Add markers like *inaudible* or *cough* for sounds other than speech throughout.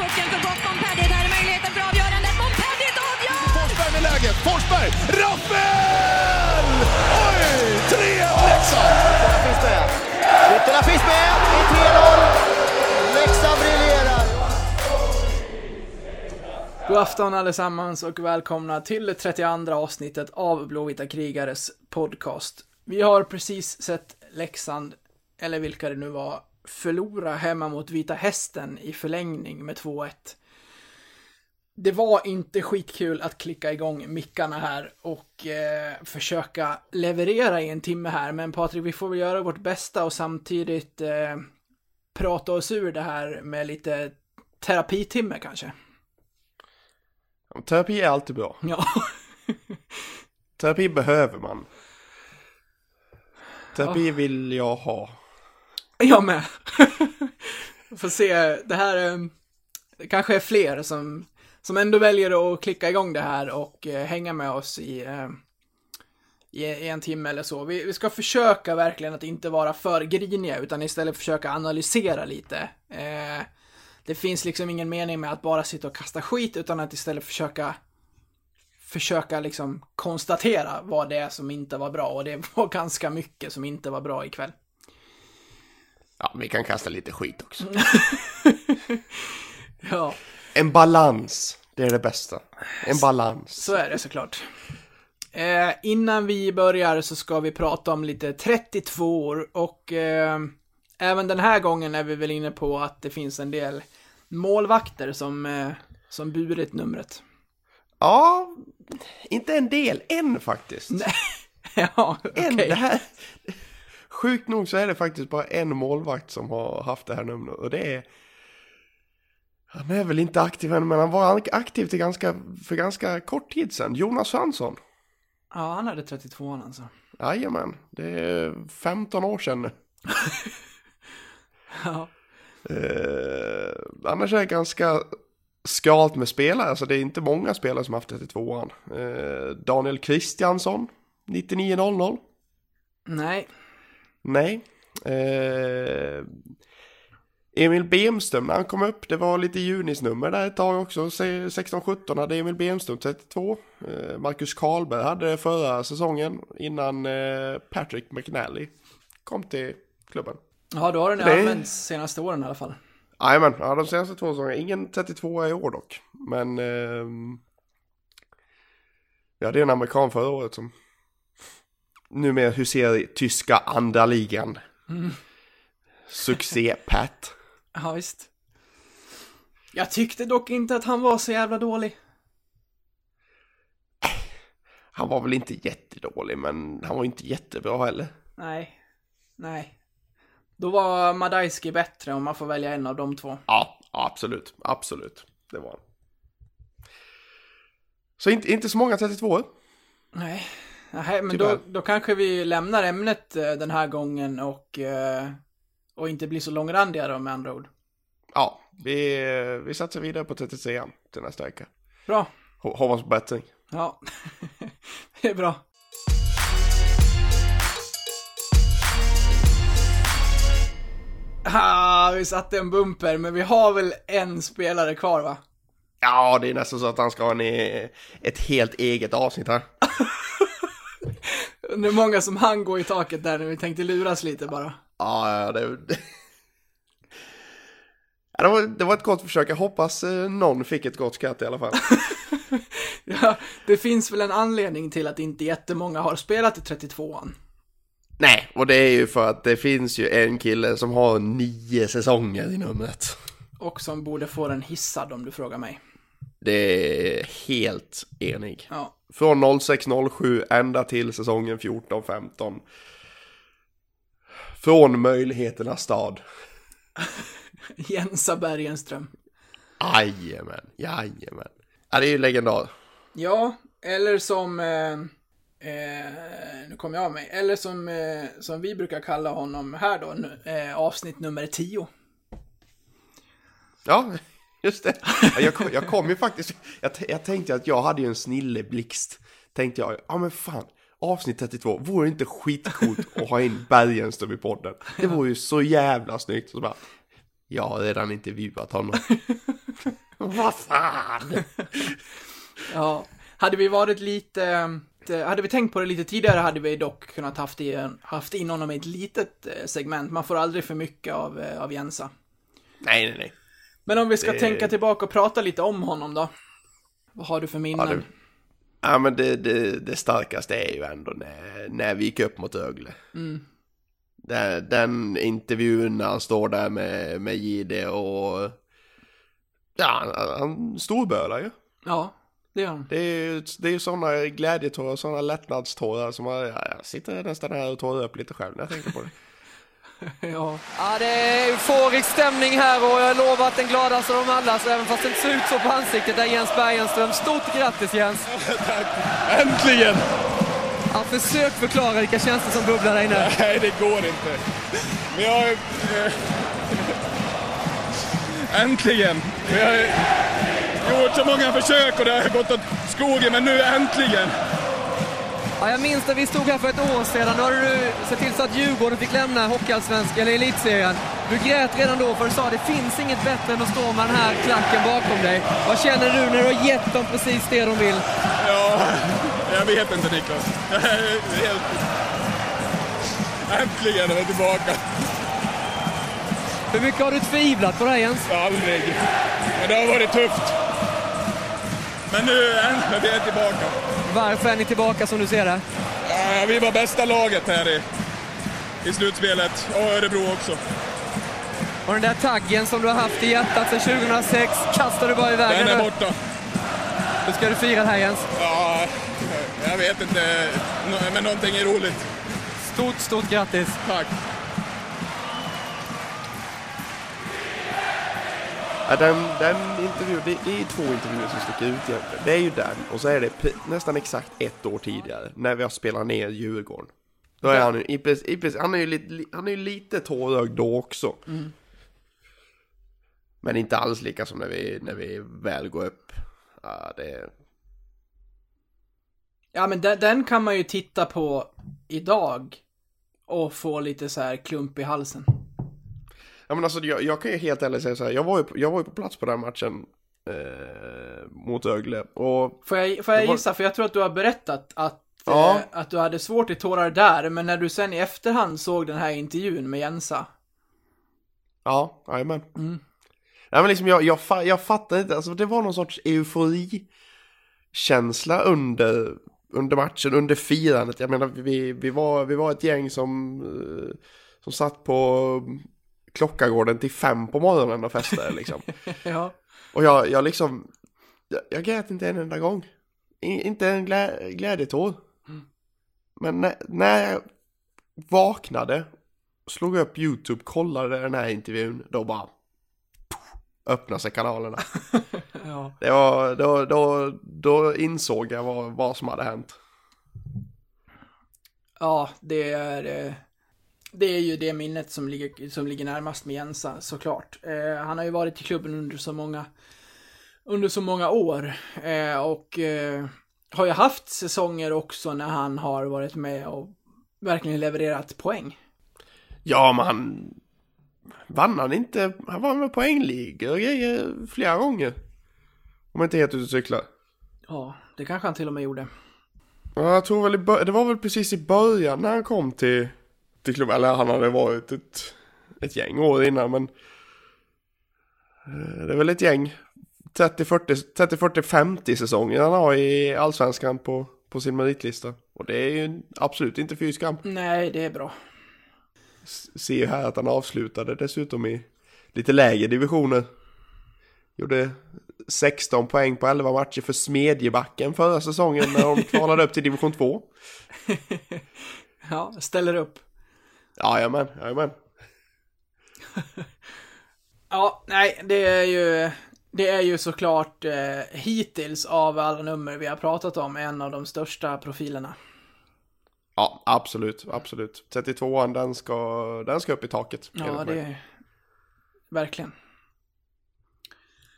pucken för gott. Montpellier, där är möjligheten för avgörandet. Montpellier avgör! Forsberg med läget. Forsberg! Rappel! Oj! 3-1 Leksand! Ytterna finns med. Ytterna finns med. Det är 3-0. Leksand briljerar. God afton allesammans och välkomna till det 32 avsnittet av Blåvita krigares podcast. Vi har precis sett Leksand, eller vilka det nu var, förlora hemma mot Vita Hästen i förlängning med 2-1. Det var inte skitkul att klicka igång mickarna här och eh, försöka leverera i en timme här, men Patrik, vi får väl göra vårt bästa och samtidigt eh, prata oss ur det här med lite terapitimme kanske. Terapi är alltid bra. Ja. *laughs* Terapi behöver man. Terapi vill jag ha. Jag med. *laughs* Får se, det här är... det kanske är fler som, som ändå väljer att klicka igång det här och eh, hänga med oss i, eh, i, i en timme eller så. Vi, vi ska försöka verkligen att inte vara för griniga utan istället försöka analysera lite. Eh, det finns liksom ingen mening med att bara sitta och kasta skit utan att istället försöka försöka liksom konstatera vad det är som inte var bra och det var *laughs* ganska mycket som inte var bra ikväll. Ja, vi kan kasta lite skit också. *laughs* Ja, En balans, det är det bästa. En balans. så är det såklart. Eh, innan vi börjar så ska vi prata om lite 32 år och eh, även den här gången är vi väl inne på att det finns en del målvakter som, eh, som burit numret. Ja, inte en del, en faktiskt. *laughs* ja, okej. En, det här... Sjukt nog så är det faktiskt bara en målvakt som har haft det här numret och det är... Han är väl inte aktiv än, men han var aktiv till ganska, för ganska kort tid sedan. Jonas Svensson. Ja, han hade 32 alltså. Jajamän, det är 15 år sedan nu. *laughs* Ja. Eh, annars är det ganska skalt med spelare, alltså det är inte många spelare som haft 32an. Eh, Daniel Kristiansson, 9900. Nej, Nej. Eh, Emil Bemström när han kom upp, det var lite junisnummer där ett tag också. 16-17 hade Emil Bemström 32. Eh, Marcus Karlberg hade det förra säsongen innan eh, Patrick McNally kom till klubben. ja då har den Det- använts senaste åren i alla fall. Jajamän, ja, de senaste två säsongerna. Ingen 32 i år dock. Men ehm, vi hade en amerikan förra året som numera huserar i tyska andra ligan. Succé Pat. Ja, visst. Jag tyckte dock inte att han var så jävla dålig. Han var väl inte jättedålig men han var inte jättebra heller. Nej. Nej. Då var Madajski bättre om man får välja en av de två. Ja, absolut. Absolut. Det var han. Så inte, inte så många 32 Nej. Nej, men då, Tyvärr. då kanske vi lämnar ämnet eh, den här gången och, eh, och inte blir så långrandiga då med andra ord. Ja, vi, vi satsar vidare på 33 till nästa vecka. Bra. Ho- Hoppas på bättring. Ja. *laughs* det är bra. Ah, vi satte en bumper, men vi har väl en spelare kvar va? Ja, det är nästan så att han ska ha en, ett helt eget avsnitt här. *laughs* Det är många som han gå i taket där när vi tänkte luras lite bara. Ja, ja, det... Ja, det, var, det var ett gott försök. Jag hoppas eh, någon fick ett gott skratt i alla fall. *laughs* Ja, det finns väl en anledning till att inte jättemånga har spelat i 32an. Nej, och det är ju för att det finns ju en kille som har nio säsonger i numret. Och som borde få den hissad om du frågar mig. Det är helt enig. Ja, Från 06-07 ända till säsongen 14-15. Från möjligheternas stad. *laughs* Jensa Bergenström. Jajamän, jajamän. Ja, det är ju legendar. Ja, eller som... Eh, eh, nu kommer jag av mig. Eller som, eh, som vi brukar kalla honom här då, eh, avsnitt nummer 10. Ja, just det. Ja, Jag kom, jag kom ju faktiskt, jag, jag tänkte att jag hade ju en snilleblixt. Tänkte jag, ja men fan, avsnitt 32, vore det inte skitcoolt att ha in Bergenström i podden? Det vore ju så jävla snyggt. Så bara, Jag har redan intervjuat honom. *laughs* Vad fan! Ja, hade vi varit lite, eh, hade vi tänkt på det lite tidigare hade vi dock kunnat haft, i, haft in honom i ett litet eh, segment. Man får aldrig för mycket av, eh, av Jensa. Nej, nej, nej. Men om vi ska Det- tänka tillbaka och prata lite om honom då. Vad har du för minnen? Ja, det, ja men det, det, det starkaste är ju ändå när, när vi gick upp mot Ögle. Den, den intervjun när han står där med, med Jihde och... Ja, han, han storbölar ju. Ja, det gör han. Det är ju det är sådana glädjetårar, sådana lättnadstårar som jag, ja, jag sitter nästan här och tårar upp lite själv när jag tänker på det. *laughs* Ja, Ja, det är euforisk stämning här och jag lovar att den gladaste av dem alla, så även fast det inte ser ut så på ansiktet, är Jens Bergenström. Stort grattis Jens! *laughs* Äntligen! Ja, försök förklara vilka känslor som bubblar där inne. *laughs* Nej, det går inte. Men jag har... Eh, äntligen! Vi har gjort så många försök och det har gått åt skogen, men nu äntligen! Ja, jag minns när vi stod här för ett år sedan. Då hade du sett till så att Djurgården fick lämna Hockeyallsvenskan, eller Elitserien. Du grät redan då för du sa att det finns inget bättre än att stå med den här klacken bakom dig. Vad känner du när du har gett dem precis det de vill? Ja, jag vet inte Niklas. Jag helt... Äntligen är vi tillbaka. Hur mycket har du tvivlat på det här Jens? Aldrig. Men det har varit tufft. Men nu äntligen vi är tillbaka. Varför är ni tillbaka som du ser det? Ja, vi var bästa laget här i, i slutspelet. Och Örebro också. Och den där taggen som du har haft i hjärtat sedan 2006 kastar du bara iväg Den är nu. borta. Hur ska du fira det här Jens? Ja, jag vet inte. Men någonting är roligt. Stort, stort grattis! Tack. Ja, den, den intervjun, det, det är två intervjuer som sticker ut egentligen. Det är ju den och så är det nästan exakt ett år tidigare när vi har spelat ner Djurgården. Då är han ju, i, i, han är ju lite, li- han är ju lite tårögd då också. Men inte alls lika som när vi, när vi väl går upp. Ja, det, ja men den, den kan man ju titta på idag och få lite så här klump i halsen. Ja men alltså jag, jag kan ju helt ärligt säga så här. Jag var ju, jag var ju på plats på den matchen eh, mot Ögle och Får jag, får jag var- gissa, för jag tror att du har berättat att, Ja. eh, att du hade svårt i tårar där, men när du sen i efterhand såg den här intervjun med Jensa. ja, jajamän. Mm. Ja men liksom jag, jag, jag fattar inte, alltså det var någon sorts eufori känsla under, under matchen, under firandet. Jag menar vi, vi, var, vi var ett gäng som, eh, som satt på Klockagården till fem på morgonen och festade liksom. *laughs* Ja. Och jag, jag liksom, jag, jag grät inte en enda gång. I, inte en glä, glädjetår. Men när, när jag vaknade, slog upp YouTube, kollade den här intervjun, då bara öppnade sig kanalerna. *laughs* ja. Det var, då, då, då insåg jag vad, vad som hade hänt. Ja, det är... Det är ju det minnet som ligger, som ligger närmast med Jensa, såklart. Eh, han har ju varit i klubben under så många, under så många år. Eh, och eh, har ju haft säsonger också när han har varit med och verkligen levererat poäng. Ja, men han vann han inte, han vann med poängligor och grejer flera gånger. Om jag inte helt ute och cyklar. Ja, det kanske han till och med gjorde. Ja, jag tror väl det var väl precis i början när han kom till, till klubben. Eller han hade varit ett, ett gäng år innan men. eh, Det är väl ett gäng 30, 40, 30, 40, 50 säsonger han har i allsvenskan på, på sin meritlista. Och det är ju absolut inte fy skam. Nej, det är bra. Ser ju här att han avslutade dessutom i lite lägre divisioner. Gjorde 16 poäng på 11 matcher för Smedjebacken förra säsongen när de kvalade upp till division 2. *laughs* Ja, ställer upp. Jajamän, jajamän. *laughs* Ja, nej, det är ju, det är ju såklart eh, hittills av alla nummer vi har pratat om en av de största profilerna. Ja, absolut, absolut. 32an, den ska, den ska upp i taket. Ja, mig. det är verkligen.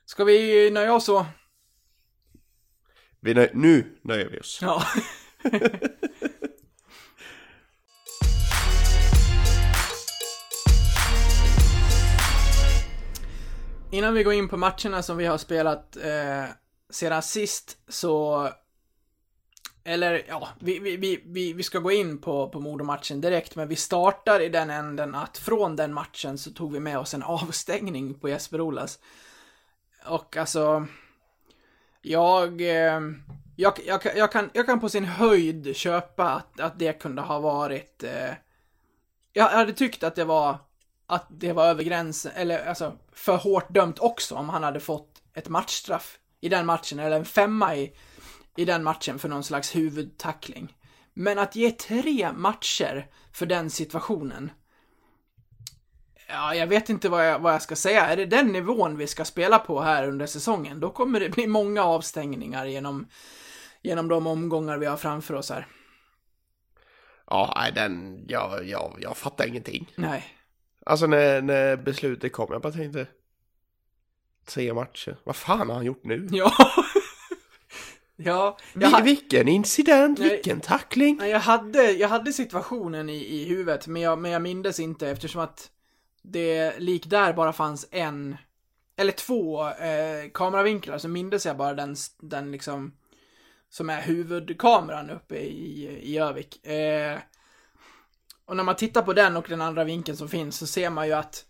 Ska vi nöja oss så? Vi nöj, nu nöjer vi oss. Ja. *laughs* Innan vi går in på matcherna som vi har spelat eh, sedan sist så... Eller ja, vi, vi, vi, vi, ska gå in på, på Modo-matchen direkt, men vi startar i den änden att från den matchen så tog vi med oss en avstängning på Jesper Olas. Och alltså... Jag... Eh, jag, jag, jag, kan, jag kan på sin höjd köpa att, att det kunde ha varit... Eh, jag hade tyckt att det var att det var över gränsen, eller alltså för hårt dömt också om han hade fått ett matchstraff i den matchen, eller en femma i, i den matchen för någon slags huvudtackling. Men att ge tre matcher för den situationen. Ja, jag vet inte vad jag, vad jag ska säga. Är det den nivån vi ska spela på här under säsongen, då kommer det bli många avstängningar genom, genom de omgångar vi har framför oss här. Ja, nej, den, jag, jag, jag fattar ingenting. Nej. Alltså när, när beslutet kom, jag bara tänkte. Tre matcher, vad fan har han gjort nu? Ja. *laughs* ja. Jag, ha, vilken incident, Nej. vilken tackling. nej, jag, hade, jag hade situationen i, i huvudet, men jag, men jag mindes inte eftersom att det lik där bara fanns en, eller två eh, kameravinklar, så mindes jag bara den, den liksom, som är huvudkameran uppe i, i Övik. Eh, och när man tittar på den och den andra vinkeln som finns så ser man ju att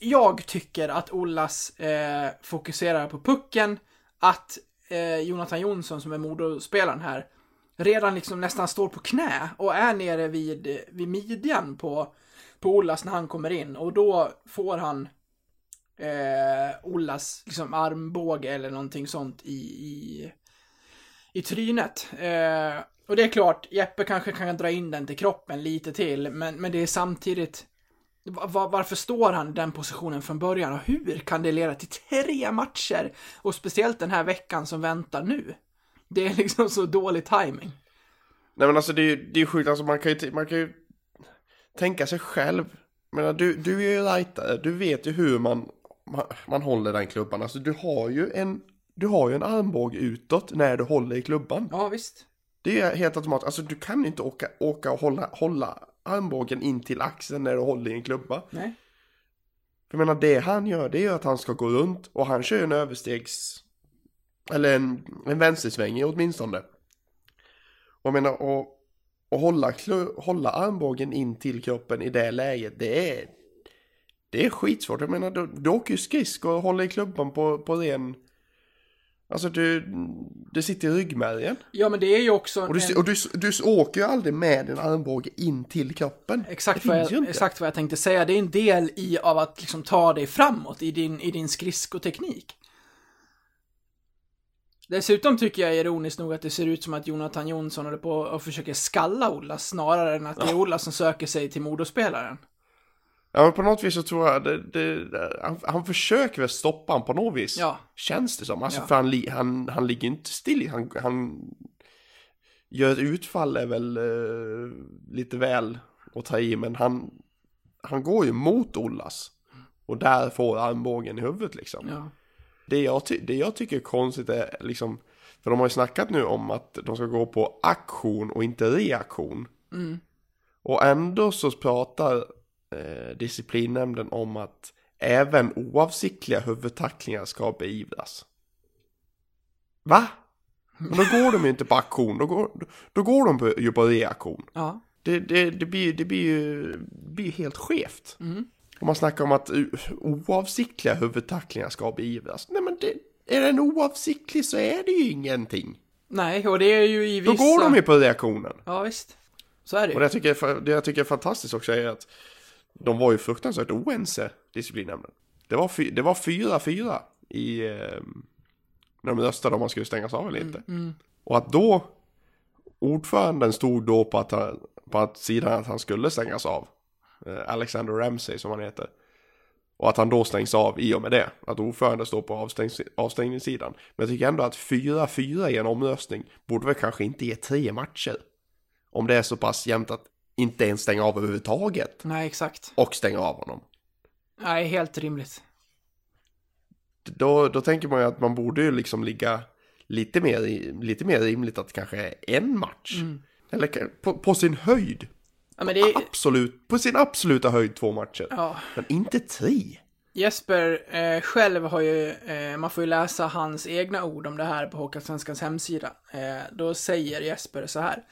jag tycker att Ollas eh, fokuserar på pucken, att eh, Jonathan Jonsson som är Modospelaren här redan liksom nästan står på knä och är nere vid, vid midjan på, på Ollas när han kommer in och då får han eh, Ollas liksom armbåge eller någonting sånt i, i, i trynet. Eh, och det är klart, Jeppe kanske kan dra in den till kroppen lite till, men, men det är samtidigt va- va- varför står han i den positionen från början och hur kan det leda till tre matcher? Och speciellt den här veckan som väntar nu. Det är liksom så dålig timing. Nej men alltså det är ju det är ju sjukt, alltså man kan ju, man kan ju tänka sig själv. Men du, du är ju rightare, du vet ju hur man, man, man håller den klubban. Alltså du har ju en, du har ju en armbåge utåt när du håller i klubban. Ja, visst. Det är helt automatiskt, alltså du kan inte åka, åka och hålla, hålla armbågen in till axeln när du håller i en klubba. Nej. För jag menar det han gör det är ju att han ska gå runt och han kör en överstegs eller en, en vänstersväng åtminstone. Och jag menar och, och hålla, hålla armbågen in till kroppen i det läget det är det är skitsvårt. Jag menar du, du åker ju skridskor och håller i klubban på, på ren Alltså du, det sitter i ryggmärgen. Ja, men det är ju också Och, du, en, och du, du åker ju aldrig med en armbåge in till kroppen. exakt, vad jag, exakt vad jag tänkte säga. Det är en del i av att liksom ta dig framåt i din, i din skridskoteknik. Dessutom tycker jag ironiskt nog att det ser ut som att Jonathan Jonsson håller på och försöker skalla Ola snarare än att det är Ola som söker sig till Modospelaren. Ja men på något vis så tror jag det, det, han, han försöker väl stoppa honom på något vis. Ja. Känns det som. Alltså Ja. för han, li- han, han ligger inte still. Han, han gör ett utfall är väl eh, lite väl att ta i. Men han, han går ju mot Ollas. Och där får armbågen i huvudet liksom. Ja. Det, jag det jag tycker är konstigt är liksom. För de har ju snackat nu om att de ska gå på aktion och inte reaktion. Mm. Och ändå så pratar eh, disciplinnämnden om att även oavsiktliga huvudtacklingar ska beivras. Va? Men då går de ju inte på aktion, då går, då går de på, ju på reaktion. Ja. Det, det, det, blir, det blir ju det blir helt skevt. Mm. Om man snackar om att oavsiktliga huvudtacklingar ska beivras. Nej men det, är den oavsiktlig så är det ju ingenting. Nej, och det är ju i Då vissa... går de ju på reaktionen. Ja, visst. Så är det Och det jag, tycker, det jag tycker är fantastiskt också är att de var ju fruktansvärt oense, disciplinnämnden. Det var, fy, det var 4-4 i... Eh, när de röstade om man skulle stängas av eller inte. Mm. Och att då ordföranden stod då på att, han, på att sidan att han skulle stängas av. Eh, Alexander Ramsey som han heter. Och att han då stängs av i och med det. Att ordföranden står på avstängs, avstängningssidan. Men jag tycker ändå att 4-4 i en omröstning borde väl kanske inte ge tre matcher. Om det är så pass jämnt att inte ens stänga av överhuvudtaget. Nej, exakt. Och stänga av honom. Nej, helt rimligt. Då, då tänker man ju att man borde ju liksom ligga lite mer, lite mer rimligt att kanske en match. Mm. Eller på, på sin höjd. Ja, men det är... Absolut, på sin absoluta höjd två matcher. Ja, Men inte tre. Jesper eh, själv har ju, eh, man får ju läsa hans egna ord om det här på Hockeyallsvenskans hemsida. Eh, då säger Jesper så här.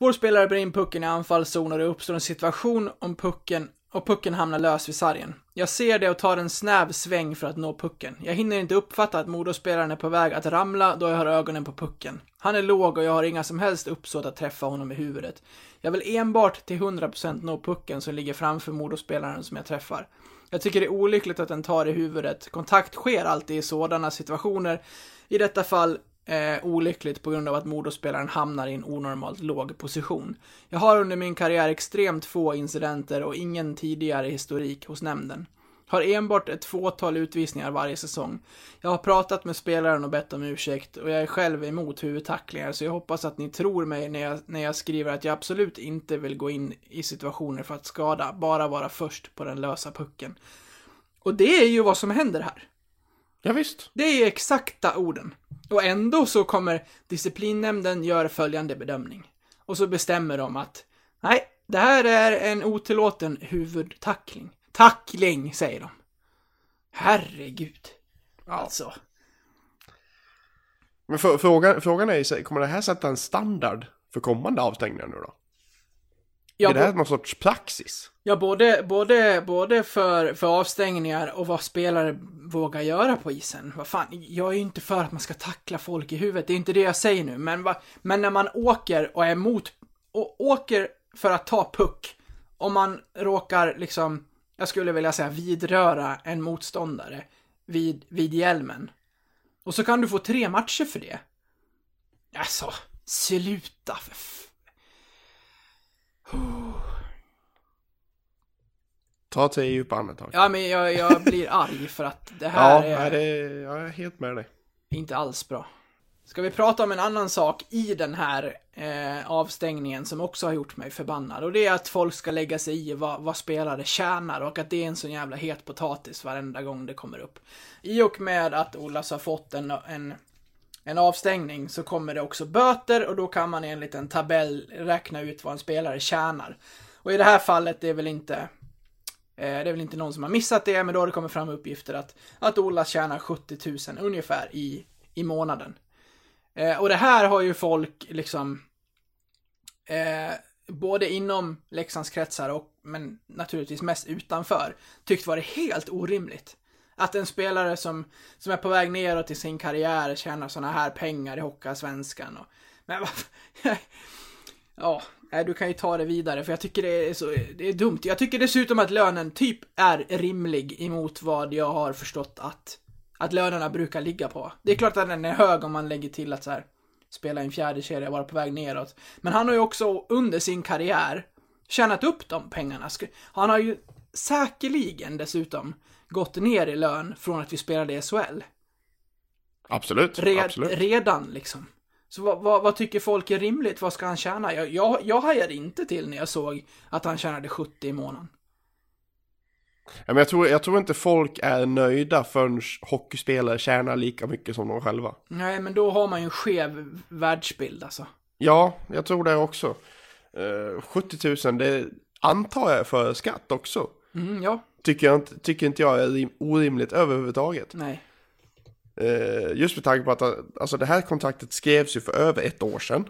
Vår spelare bär in pucken i anfallszon och det uppstår en situation om pucken och pucken hamnar lös vid sargen. Jag ser det och tar en snäv sväng för att nå pucken. Jag hinner inte uppfatta att Modospelaren är på väg att ramla då jag har ögonen på pucken. Han är låg och jag har inga som helst uppsåt att träffa honom i huvudet. Jag vill enbart till 100% nå pucken som ligger framför Modospelaren som jag träffar. Jag tycker det är olyckligt att den tar i huvudet. Kontakt sker alltid i sådana situationer. I detta fall eh, olyckligt på grund av att Modospelaren hamnar i en onormalt låg position. Jag har under min karriär extremt få incidenter och ingen tidigare historik hos nämnden. Har enbart ett fåtal utvisningar varje säsong. Jag har pratat med spelaren och bett om ursäkt och jag är själv emot huvudtacklingar så jag hoppas att ni tror mig när jag, när jag skriver att jag absolut inte vill gå in i situationer för att skada, bara vara först på den lösa pucken. Och det är ju vad som händer här. Ja, visst. Det är exakta orden. Och ändå så kommer disciplinnämnden göra följande bedömning. Och så bestämmer de att nej, det här är en otillåten huvudtackling. Tackling, säger de. Herregud. Alltså. Men för, frågan, frågan är ju, kommer det här sätta en standard för kommande avstängningar nu då? Ja, är det här någon sorts praxis? Ja både, både, både för, för avstängningar och vad spelare vågar göra på isen. Vad fan, jag är ju inte för att man ska tackla folk i huvudet, det är inte det jag säger nu. Men, va, men när man åker och är emot, och åker för att ta puck, om man råkar liksom, jag skulle vilja säga vidröra en motståndare vid, vid hjälmen. Och så kan du få tre matcher för det. Alltså, sluta för f- *sighs* Ta tre djupa andetag. Ja, men jag, jag blir arg för att det *laughs* här Ja, är det, jag är helt med dig. inte alls bra. Ska vi prata om en annan sak i den här eh, avstängningen som också har gjort mig förbannad. Och det är att folk ska lägga sig i vad, vad spelare tjänar och att det är en sån jävla het potatis varenda gång det kommer upp. I och med att Olas har fått en, en, en avstängning så kommer det också böter och då kan man enligt en tabell räkna ut vad en spelare tjänar. Och i det här fallet är väl inte Eh, det är väl inte någon som har missat det, men då har det kommit fram uppgifter att, att Ola tjänar 70 000 ungefär i, i månaden. Eh, och det här har ju folk liksom, eh, både inom Leksands kretsar och, men naturligtvis mest utanför, tyckt varit helt orimligt. Att en spelare som, som är på väg neråt i sin karriär tjänar sådana här pengar i Hockeyallsvenskan och, men *laughs* Ja, du kan ju ta det vidare för jag tycker det är så, det är dumt. Jag tycker dessutom att lönen typ är rimlig emot vad jag har förstått att, att lönerna brukar ligga på. Det är klart att den är hög om man lägger till att så här, spela i en fjärde kedja, vara på väg neråt. Men han har ju också under sin karriär tjänat upp de pengarna. Han har ju säkerligen dessutom gått ner i lön från att vi spelade i SHL. Absolut, Red, absolut. Redan liksom. Så vad, vad, vad tycker folk är rimligt? Vad ska han tjäna? Jag, jag, jag hajade inte till när jag såg att han tjänade 70 i månaden. Ja, men jag, tror, jag tror inte folk är nöjda förrän hockeyspelare tjänar lika mycket som de själva. Nej, men då har man ju en skev världsbild alltså. Ja, jag tror det också. Eh, 70 000, det antar jag för skatt också. Mm, ja, Tycker, jag inte, tycker inte jag är rim- orimligt överhuvudtaget. nej. Eh, just med tanke på att alltså, det här kontraktet skrevs ju för över ett år sedan.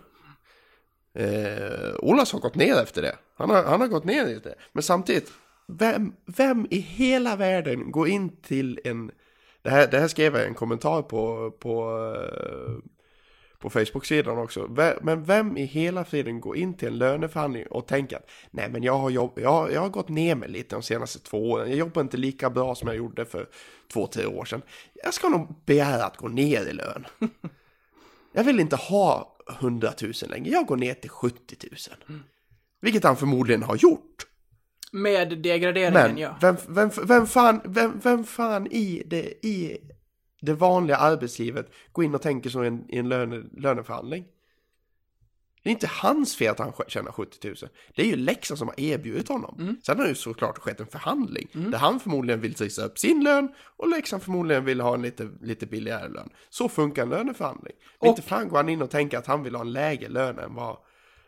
Eh, Olas har gått ner efter det. Han har, han har gått ner lite. Men samtidigt, vem, vem i hela världen går in till en... Det här, det här skrev jag en kommentar på, på, eh, på Facebook-sidan också. Men vem i hela friden går in till en löneförhandling och tänker att nej men jag har, jobb, jag, har- jag har gått ner mig lite de senaste två åren. Jag jobbar inte lika bra som jag gjorde för två, tre år sedan. Jag ska nog begära att gå ner i lön. *laughs* Jag vill inte ha 100 000 längre, jag går ner till 70 000. Vilket han förmodligen har gjort. Med degraderingen, Men ja. vem, vem, vem, fan, vem, vem fan i det, i det vanliga arbetslivet går in och tänker så i en, i en löne, löneförhandling? Det är inte hans fel att han tjänar 70 000. Det är ju Leksand som har erbjudit honom. Mm. Sen har det ju såklart skett en förhandling. Där han förmodligen vill trissa upp sin lön och Leksand förmodligen vill ha en lite, lite billigare lön. Så funkar en löneförhandling. Men Och- inte fan går han in och tänker att han vill ha en lägre lön än vad,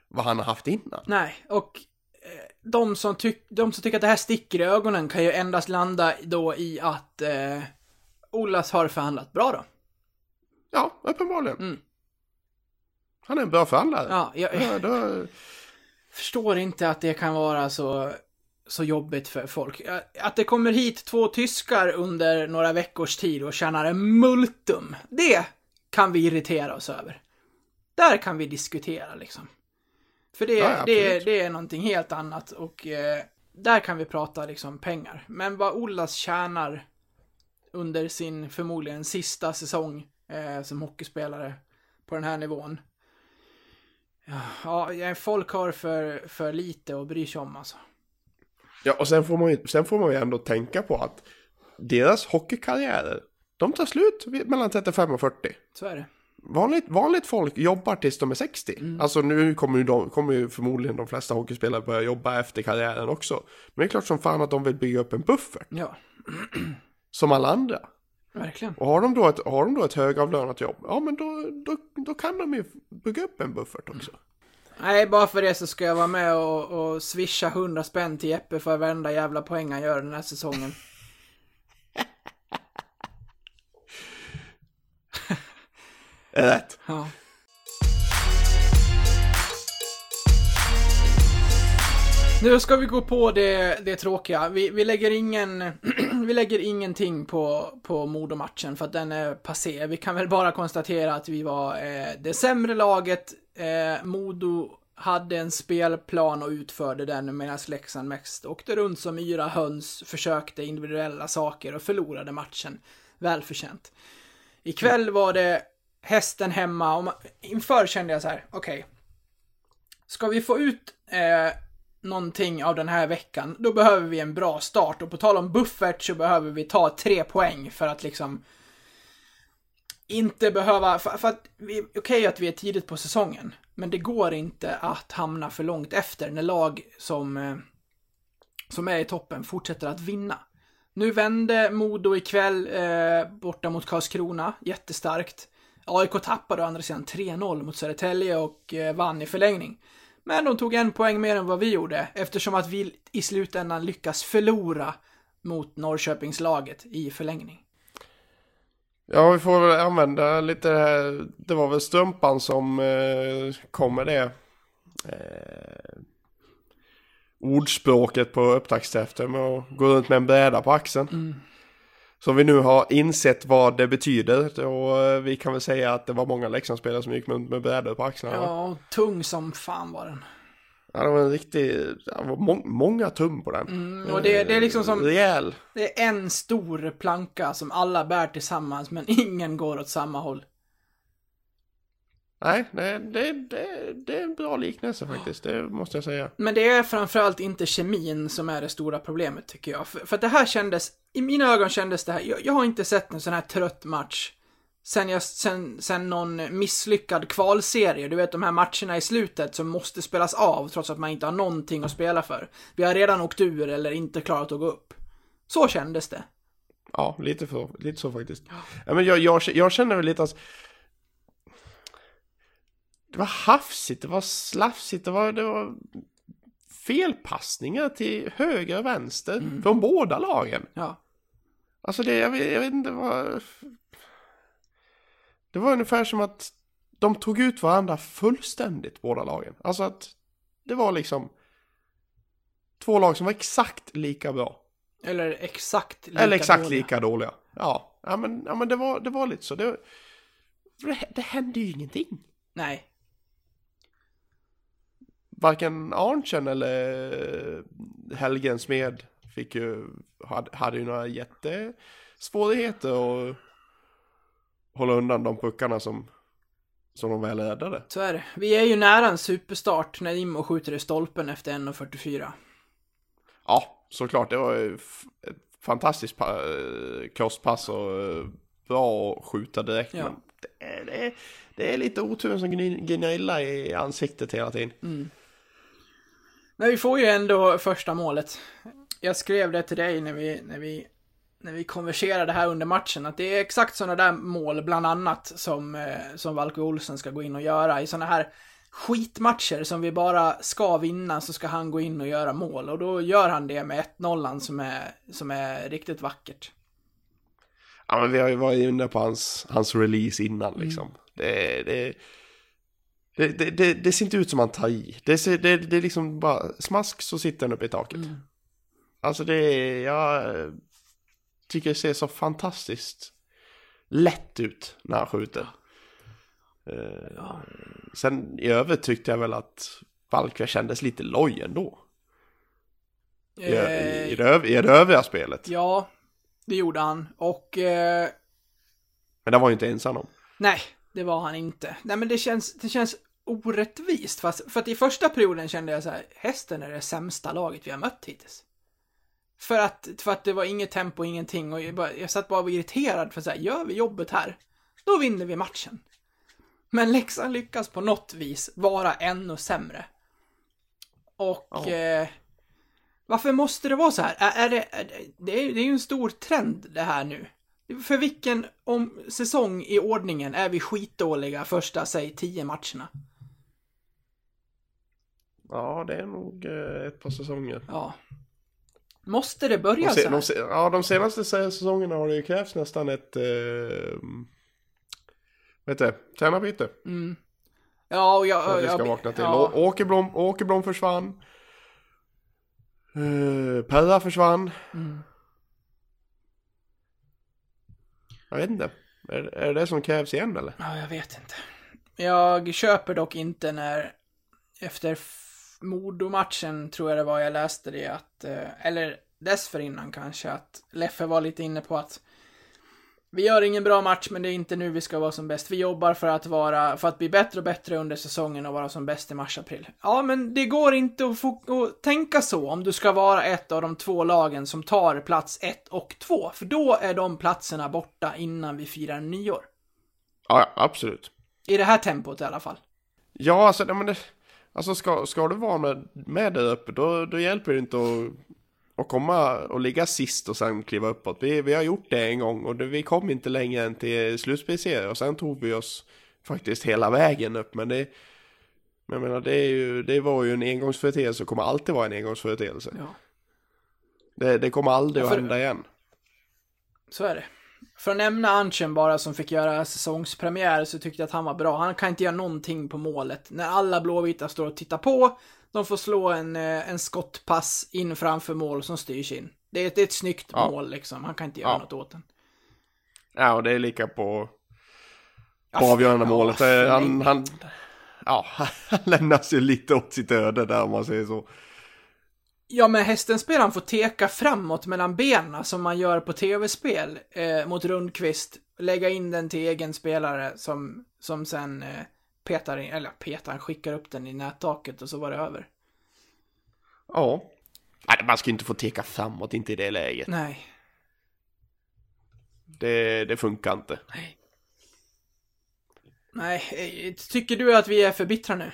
vad han har haft innan. Nej, och eh, de som, tyck, de som tycker att det här sticker i ögonen kan ju endast landa då i att eh, Olas har förhandlat bra då. Ja, uppenbarligen. Mm. Han är en bra förhandlare. Ja, jag, Ja, då, förstår inte att det kan vara så, så jobbigt för folk. Att det kommer hit två tyskar under några veckors tid och tjänar en multum, det kan vi irritera oss över. Där kan vi diskutera liksom. För det, Ja, det, det är någonting helt annat och eh, där kan vi prata liksom pengar. Men vad Ollas tjänar under sin förmodligen sista säsong eh, som hockeyspelare på den här nivån. Ja, folk har för, för lite att bry sig om alltså. ja, och sen får, man ju, sen får man ju ändå tänka på att deras hockeykarriärer, de tar slut mellan 35 och 40. Så är det. Vanligt, vanligt folk jobbar tills de är 60. Alltså nu kommer ju, de, kommer ju förmodligen de flesta hockeyspelare börja jobba efter karriären också. Men det är klart som fan att de vill bygga upp en buffert. Ja, Som alla andra. verkligen. Och har de då ett, har de då ett högavlönat jobb, ja men då, då, då kan de ju bygga upp en buffert också. Nej, bara för det så ska jag vara med och, och swisha 100 spänn till Jeppe för varenda jävla poäng han gör den här säsongen. *laughs* Är rätt? Ja. Nu ska vi gå på det, det tråkiga. Vi, vi lägger ingen, *clears throat* vi lägger ingenting på, på Modo-matchen för att den är passé. Vi kan väl bara konstatera att vi var eh, det sämre laget. Eh, Modo hade en spelplan och utförde den medan Leksand mest åkte runt som yra höns, försökte individuella saker och förlorade matchen. Välförtjänt. Ikväll var det hästen hemma och man, inför kände jag så här, okej. Ska vi få ut eh, någonting av den här veckan, då behöver vi en bra start. Och på tal om buffert så behöver vi ta tre poäng för att liksom inte behöva, för, för att, okej okej att vi är tidigt på säsongen, men det går inte att hamna för långt efter när lag som, eh, som är i toppen fortsätter att vinna. Nu vände Modo ikväll eh, borta mot Karlskrona, jättestarkt. AIK tappade å andra sidan 3-0 mot Södertälje och eh, vann i förlängning. Men de tog en poäng mer än vad vi gjorde eftersom att vi i slutändan lyckas förlora mot Norrköpingslaget i förlängning. Ja, vi får väl använda lite det här. Det var väl strumpan som eh, kom med det. Eh, ordspråket på upptaktsträffen med att gå runt med en bräda på axeln. Så vi nu har insett vad det betyder och eh, vi kan väl säga att det var många Leksandsspelare som gick runt med brädor på axlarna. Ja, tung som fan var den. Ja, det var en riktig, det var må, många tum på den. Mm, och det, det är liksom som, Rejäl. det är en stor planka som alla bär tillsammans men *laughs* ingen går åt samma håll. Nej, det, det, det, det är en bra liknelse faktiskt, det måste jag säga. Men det är framförallt inte kemin som är det stora problemet tycker jag. För, för att det här kändes, i mina ögon kändes det här, jag, jag har inte sett en sån här trött match sen, jag, sen, sen någon misslyckad kvalserie. Du vet de här matcherna i slutet som måste spelas av trots att man inte har någonting att spela för. Vi har redan åkt ur eller inte klarat att gå upp. Så kändes det. Ja, lite, för, lite så faktiskt. Ja, men jag, jag, jag känner väl lite att det var hafsigt, det var slafsigt, det var, det var felpassningar till höger och vänster från båda lagen. Ja. Alltså det, jag vet, jag vet inte vad... Det var ungefär som att de tog ut varandra fullständigt, båda lagen. Alltså att det var liksom två lag som var exakt lika bra. Eller exakt lika Eller exakt dåliga. lika dåliga. Ja, ja men, ja, men det, var, det var lite så. Det, det, det hände ju ingenting. Nej. Varken Arntzen eller Helgen Smed fick ju, hade, hade ju några jättesvårigheter att hålla undan de puckarna som, som de väl räddade. Så är det. Vi är ju nära en superstart när Immo skjuter i stolpen efter 1.44. Ja, såklart. Det var ju ett fantastiskt pa- eh, crosspass och eh, bra att skjuta direkt. Ja. Men det är, det, är, det är lite oturen som gni- gnillar i ansiktet hela tiden. Men vi får ju ändå första målet. Jag skrev det till dig när vi, när vi, när vi konverserade här under matchen, att det är exakt sådana där mål, bland annat, som, eh, som Valko Olsen ska gå in och göra i sådana här skitmatcher som vi bara ska vinna så ska han gå in och göra mål. Och då gör han det med 1-0 som är, som är riktigt vackert. Ja, men vi har ju varit inne på hans, hans release innan liksom. Det, det, det, det, det, det ser inte ut som han tar i. Det, ser, det, det är liksom bara smask så sitter den uppe i taket. Alltså det är, jag tycker det ser så fantastiskt lätt ut när han skjuter. Eh, Sen i övrigt tyckte jag väl att Valkve kändes lite loj ändå. I, i, i, det, I det övriga spelet. Ja, det gjorde han. Och eh, Men det var ju inte ensam om. nej, det var han inte. Nej, men det känns, det känns orättvist. Fast, för att i första perioden kände jag så här, hästen är det sämsta laget vi har mött hittills. För att, för att det var inget tempo, ingenting. Och jag, bara, jag satt bara och var irriterad för så här, gör vi jobbet här, då vinner vi matchen. Men Leksand lyckas på något vis vara ännu sämre. Och Ja. eh, varför måste det vara så här? Är, är det, är det, det, är, det är ju en stor trend det här nu. För vilken om, säsong i ordningen är vi skitdåliga första, säg, tio matcherna? Ja, det är nog eh, ett par säsonger. Ja. Måste det börja De, så se, här? de, se, ja, de senaste se- säsongerna har det ju krävts nästan ett... Eh, vad heter det? Tränarbyte. Mm. Ja, och jag... För att vi ska jag, vakna till. Ja, Åkerblom, Åkerblom försvann. Uh, Perra försvann. Mm. Jag vet inte. Är, är det det som krävs igen eller? ja, jag vet inte. Jag köper dock inte när efter Modo-matchen, tror jag det var, jag läste det att, eh, eller dessförinnan kanske, att Leffe var lite inne på att vi gör ingen bra match, men det är inte nu vi ska vara som bäst. Vi jobbar för att vara, för att bli bättre och bättre under säsongen och vara som bäst i mars-april. Ja, men det går inte att, få, att tänka så om du ska vara ett av de två lagen som tar plats ett och två, för då är de platserna borta innan vi firar nyår. Ja, absolut. I det här tempot i alla fall. Ja, alltså, men det, alltså ska, ska du vara med, med där uppe då, då hjälper det inte att, att komma och ligga sist och sen kliva uppåt. Vi, vi har gjort det en gång och det, vi kom inte längre än till slutspelsserie och sen tog vi oss faktiskt hela vägen upp. Men det, men jag menar, det, är ju, det var ju en engångsföreteelse och kommer alltid vara en engångsföreteelse. Ja. Det, det kommer aldrig Ja, att för- hända igen. Så är det. För att nämna Anchen bara som fick göra säsongspremiär så tyckte jag att han var bra. Han kan inte göra någonting på målet. När alla blåvita står och tittar på, de får slå en, eh, en skottpass in framför mål som styrs in. Det är, ett- det är ett snyggt Ja. mål liksom. Han kan inte göra Ja. något åt den. Ja, och det är lika på, Ja, på avgörande ja, målet. för Han, han, ja, *laughs* han lämnas ju lite åt sitt öde där om man säger så. Ja, men hästenspelaren får teka framåt mellan benen som man gör på tv-spel eh, mot Rundqvist. Lägga in den till egen spelare som, som sen eh, petar in, eller petar, skickar upp den i nättaket och så var det över. Ja. Nej, man ska inte få teka framåt, inte i det läget. Nej. Det, det funkar inte. Nej. Nej, eh, tycker du att vi är för bittra nu?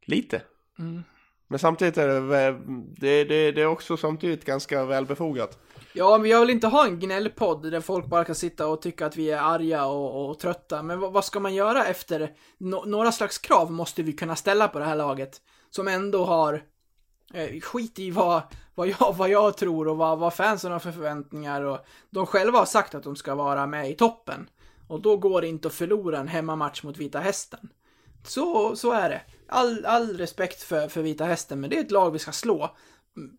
Lite. Mm. Men samtidigt är det, det, det, det är också samtidigt ganska välbefogat. Ja, men jag vill inte ha en gnällpodd där folk bara kan sitta och tycka att vi är arga och, och trötta. Men vad, vad ska man göra efter? Nå- några slags krav måste vi kunna ställa på det här laget. Som ändå har eh, skit i vad, vad, jag, vad jag tror och vad, vad fansen har för förväntningar. Och de själva har sagt att de ska vara med i toppen. Och då går det inte att förlora en hemmamatch mot Vita Hästen. Så, så är det. All, all respekt för, för Vita Hästen, men det är ett lag vi ska slå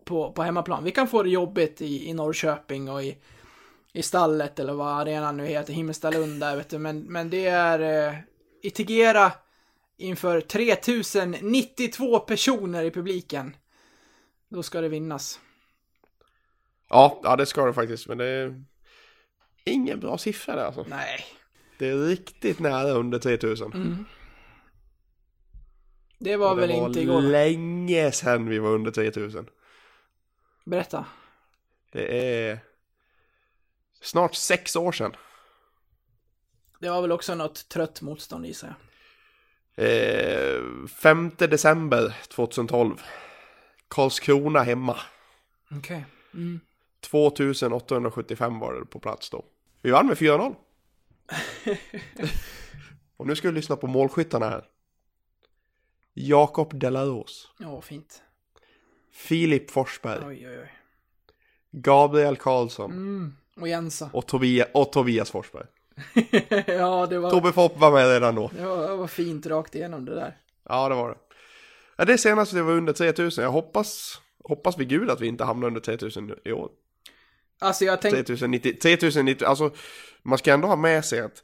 på, på hemmaplan. Vi kan få det jobbigt i, i Norrköping och i, i stallet eller vad arenan nu heter, Himmelstalund där vet du. Men, men det är eh, i Tegera inför 3092 personer i publiken. Då ska det vinnas. Ja, ja det ska det faktiskt. Men det är ingen bra siffra där alltså. Nej. Det är riktigt nära under 3000. Mm. Det var det väl var inte igår. länge sedan vi var under 3000. Berätta. Det är snart sex år sedan. Det var väl också något trött motstånd jag. Eh, 5 december 2012. Karlskrona hemma. Okej. Mm. 2875 var det på plats då. Vi vann med 4-0. *laughs* Och nu ska vi lyssna på målskyttarna här. Jakob Delaros. Ja, fint. Filip Forsberg. Oj, oj, oj. Gabriel Karlsson. Mm. Och Jensa. Och, Tobias, och Tobias Forsberg. *laughs* ja, det var, Tobbe Fopp var med redan då. det var, det var fint rakt igenom det där. Ja, det var det. Ja, det senaste det var under 3000. Jag hoppas, hoppas vid gud att vi inte hamnar under 3000 i år. Alltså jag tänkte, 3090, 3090, alltså man ska ändå ha med sig att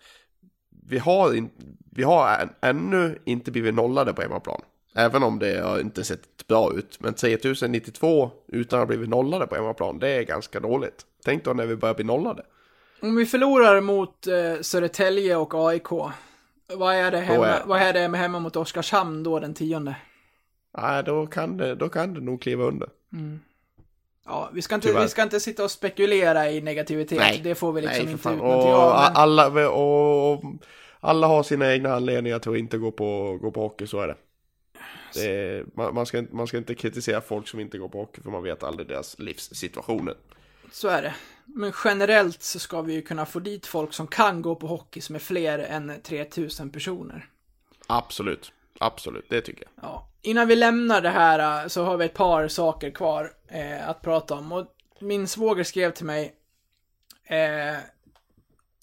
vi har, in, vi har än, ännu inte blivit nollade på hemmaplan. Även om det har inte sett bra ut. Men 3092 utan att ha blivit nollade på hemmaplan, det är ganska dåligt. Tänk då när vi börjar bli nollade. om vi förlorar mot eh, Södertälje och AIK, vad är, det hemma, är- vad är det med hemma mot Oskarshamn då den tionde? Nej, då kan det, då kan det nog kliva under. Ja, vi ska, inte, Tyvärr. vi ska inte sitta och spekulera i negativitet. Nej. Det får vi liksom Nej, inte ut Och, någonting av. Men, alla, och, och alla har sina egna anledningar till att inte gå på, gå på hockey, så är det. det är, man, man, ska, inte- man ska inte kritisera folk som inte går på hockey, för man vet aldrig deras livssituationer. så är det. Men generellt så ska vi ju kunna få dit folk som kan gå på hockey som är fler än 3000 personer. Absolut, absolut, det tycker jag. Ja. Innan vi lämnar det här äh, så har vi ett par saker kvar eh, att prata om. Och min svåger skrev till mig eh,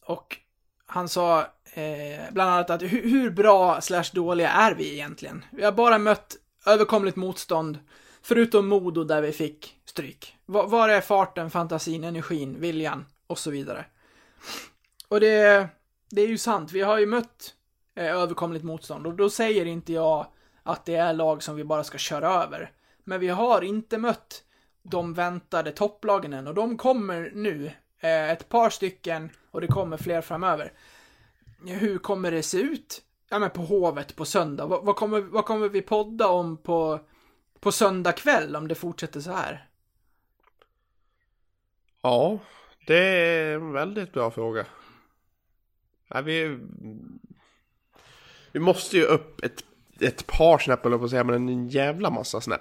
och han sa eh, bland annat att hur, hur bra slash dåliga är vi egentligen? Vi har bara mött överkomligt motstånd, förutom Modo där vi fick stryk. V Var är farten, fantasin, energin, viljan och så vidare? Och det, det är ju sant, vi har ju mött eh, överkomligt motstånd och då säger inte jag att det är lag som vi bara ska köra över. Men vi har inte mött de väntade topplagen än och de kommer nu. Eh, ett par stycken och det kommer fler framöver. Hur kommer det se ut? Ja men på Hovet på söndag. Vad, vad, kommer, vad kommer vi podda om på, på söndag kväll om det fortsätter så här? Ja, det är en väldigt bra fråga. Ja, vi, vi måste ju upp ett, ett par snäpp, eller på att säga, men en jävla massa snäpp.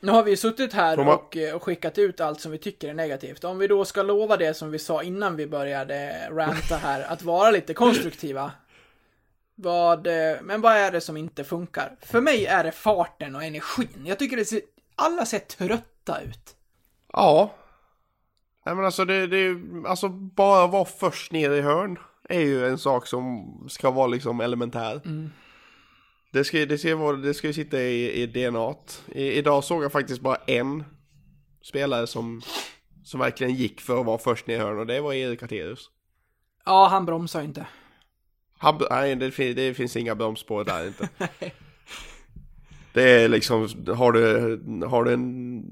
Nu har vi suttit här man- och, eh, och skickat ut allt som vi tycker är negativt. Om vi då ska lova det som vi sa innan vi började ranta här, att vara lite konstruktiva. Vad, eh, men vad är det som inte funkar? För mig är det farten och energin. Jag tycker det ser, alla ser trötta ut. Ja. Nej men alltså det, det alltså bara vara först ner i hörn är ju en sak som ska vara liksom elementär. Det ska, det ska, vara, det ska ju sitta i, i DNA. I, idag såg jag faktiskt bara en spelare som, som verkligen gick för att vara först ner i hörn och det var Erik Arterius. Ja, han bromsar inte. Han, nej, det, fin- det finns inga bromsspår där inte. *laughs* Det är liksom, har du, har du en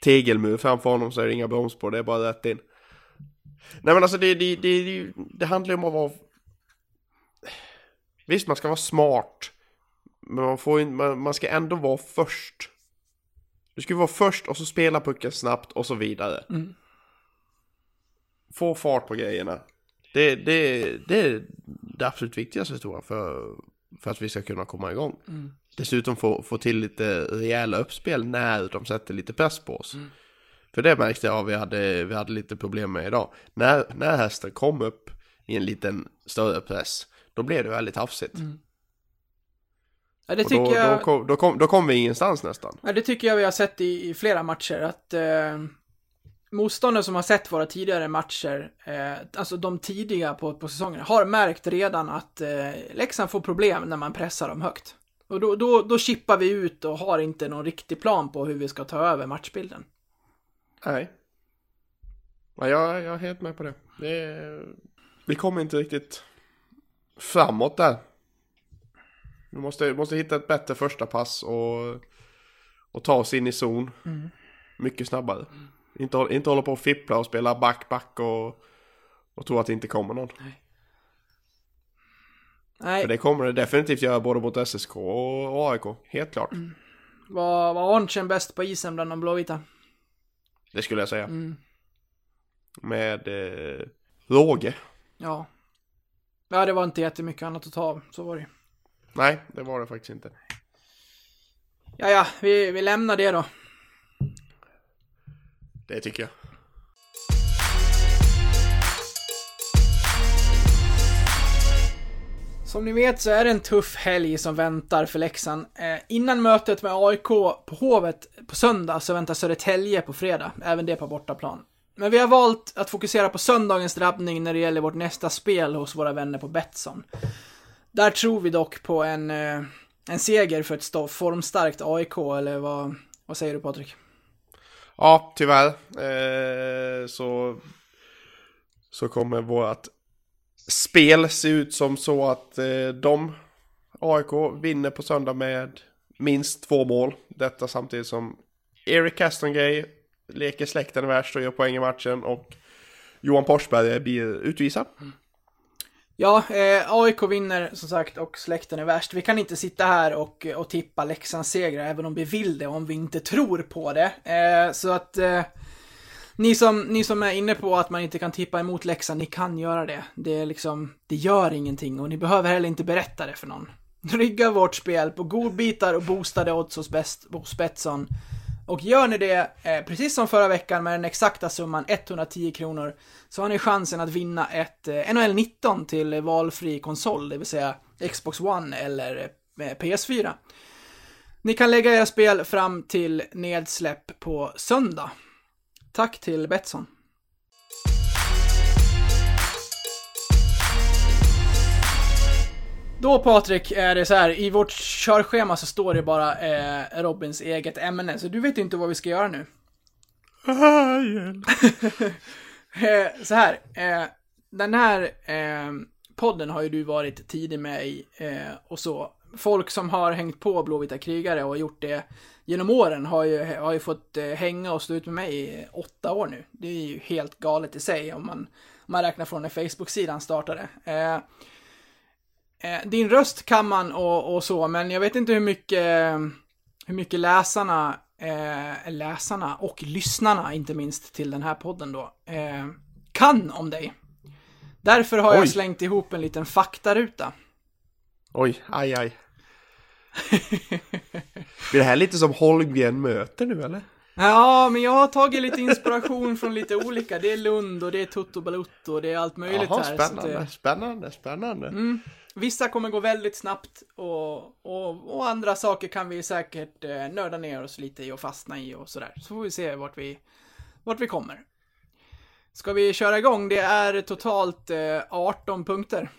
tegelmur framför honom så är det inga bromsspår, det är bara rätt in. Nej men alltså det, det, det, det, handlar ju om att vara... Visst, man ska vara smart. Men man, får in, man, man ska ändå vara först. Du ska vara först och så spela pucken snabbt och så vidare. Få fart på grejerna. Det, det, det är det absolut viktigaste tror jag för, för att vi ska kunna komma igång. Dessutom få, få till lite rejäla uppspel när de sätter lite press på oss. För det märkte jag vi hade, vi hade lite problem med idag. När, när hästen kom upp i en liten större press, då blev det väldigt hafsigt. Ja, det Och tycker då, jag... då, kom, då, kom, då kom vi ingenstans nästan. Ja, det tycker jag vi har sett i, i flera matcher, att eh, motståndare som har sett våra tidigare matcher, eh, alltså de tidiga på, på säsongen, har märkt redan att eh, Leksand får problem när man pressar dem högt. Och då, då, då chippar vi ut och har inte någon riktig plan på hur vi ska ta över matchbilden. Nej. Ja, jag, jag är helt med på det. det är, vi kommer inte riktigt framåt där. Vi måste, måste hitta ett bättre första pass och, och ta oss in i zon. Mycket snabbare. Inte, håll- inte hålla på och fippla och spela back, back och, och tro att det inte kommer någon. Nej, För det kommer det definitivt göra både mot SSK och, AIK. Helt klart. var, var Arntzen bäst på isen bland de blåvita? Det skulle jag säga. Med eh, råge. Ja. Ja, det var inte jättemycket annat att ta av, så var det. Nej, det var det faktiskt inte. Ja, ja, vi, vi lämnar det då. Det tycker jag. Som ni vet så är det en tuff helg som väntar för Leksand. Eh, innan mötet med AIK på Hovet på söndag så väntar Södertälje på fredag, även det på bortaplan. Men vi har valt att fokusera på söndagens drabbning när det gäller vårt nästa spel hos våra vänner på Betsson. Där tror vi dock på en, eh, en seger för ett stå- formstarkt AIK, eller vad, vad säger du Patrik? Ja, tyvärr. Eh, så, så kommer vårt spel ser ut som så att eh, de, AIK, vinner på söndag med minst två mål. Detta samtidigt som Eric Castongay leker släkten värst och gör poäng i matchen och Johan Porsberg blir utvisad. Mm. Ja, eh, AIK vinner som sagt och släkten är värst. Vi kan inte sitta här och, och tippa Leksands segrar även om vi vill det om vi inte tror på det. Eh, så att eh, ni, som, ni som är inne på att man inte kan tippa emot läxan, ni kan göra det. Det är liksom, det gör ingenting och ni behöver heller inte berätta det för någon. Rygga vårt spel på godbitar och boostade odds hos, best, hos Betsson. Och gör ni det, eh, precis som förra veckan med den exakta summan 110 kronor, så har ni chansen att vinna ett eh, NHL 19 till valfri konsol, det vill säga Xbox One eller eh, PS4. Ni kan lägga era spel fram till nedsläpp på söndag. Tack till Betsson. Då Patrik, är det så här, i vårt körschema så står det bara eh, Robins eget ämne, så du vet ju inte vad vi ska göra nu. *laughs* Eh, så här, eh, den här eh, podden har ju du varit tidig med i eh, och så. Folk som har hängt på Blåvita krigare och gjort det genom åren har ju, har ju fått eh, hänga och stå ut med mig i åtta år nu. Det är ju helt galet i sig om man, om man räknar från när Facebook-sidan startade. Eh, eh, din röst kan man och, och så, men jag vet inte hur mycket, hur mycket läsarna eh, läsarna och lyssnarna, inte minst till den här podden då, eh, kan om dig. Därför har jag Oj. slängt ihop en liten faktaruta. Oj, aj aj. Blir det här lite som Holmgren möter nu eller? Ja, men jag har tagit lite inspiration från lite olika. Det är Lund och det är Toto Balutto och det är allt möjligt Jaha, här. spännande, eh, spännande, spännande. Mm. Vissa kommer gå väldigt snabbt och, och, och andra saker kan vi säkert eh, nörda ner oss lite i och fastna i och sådär. Så får vi se vart vi, vart vi kommer. Ska vi köra igång? Det är totalt eh, 18 punkter.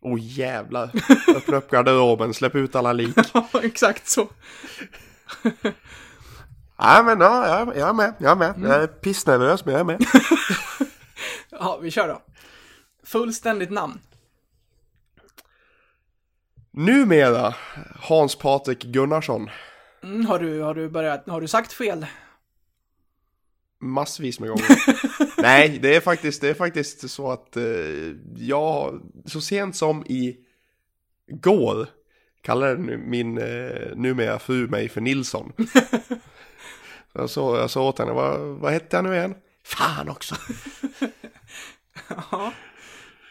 Oj jävlar. *laughs* Öppna upp garderoben, släpp ut alla lik. *laughs* Ja, exakt så. Nej men ja, jag, jag är med, jag är med. Mm. Jag är pissnervös men jag är med. *laughs* Ja, vi kör då. Fullständigt namn. Numera Hans Patrik Gunnarsson. Mm, har, du, har, du börjat, har du sagt fel? Massvis med gånger. *laughs* Nej, det är faktiskt, det är faktiskt så att eh, jag så sent som i går kallade nu min eh, numera fru mig för Nilsson. *laughs* jag, så, jag sa åt henne, vad, vad hette jag nu igen? Fan också! *laughs* Ja.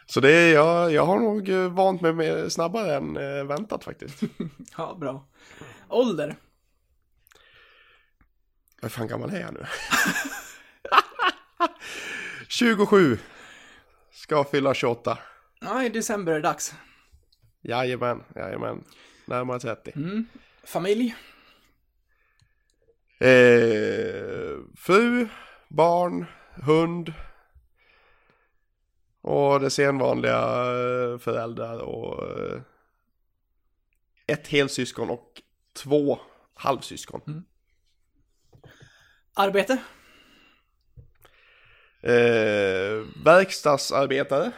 Så det är, jag, jag har nog eh, vant mig med snabbare än eh, väntat faktiskt. Ja, bra. Ålder? Vad fan gammal är jag nu? 27. Ska fylla 28. Ja, i december är det dags. Jajamän, jajamän. Närmare 30. Mm. Familj? Eh, fru, barn, hund. Och det senvanliga eh, föräldrar och eh, ett helsyskon och två halvsyskon. Arbete? Eh, verkstadsarbetare.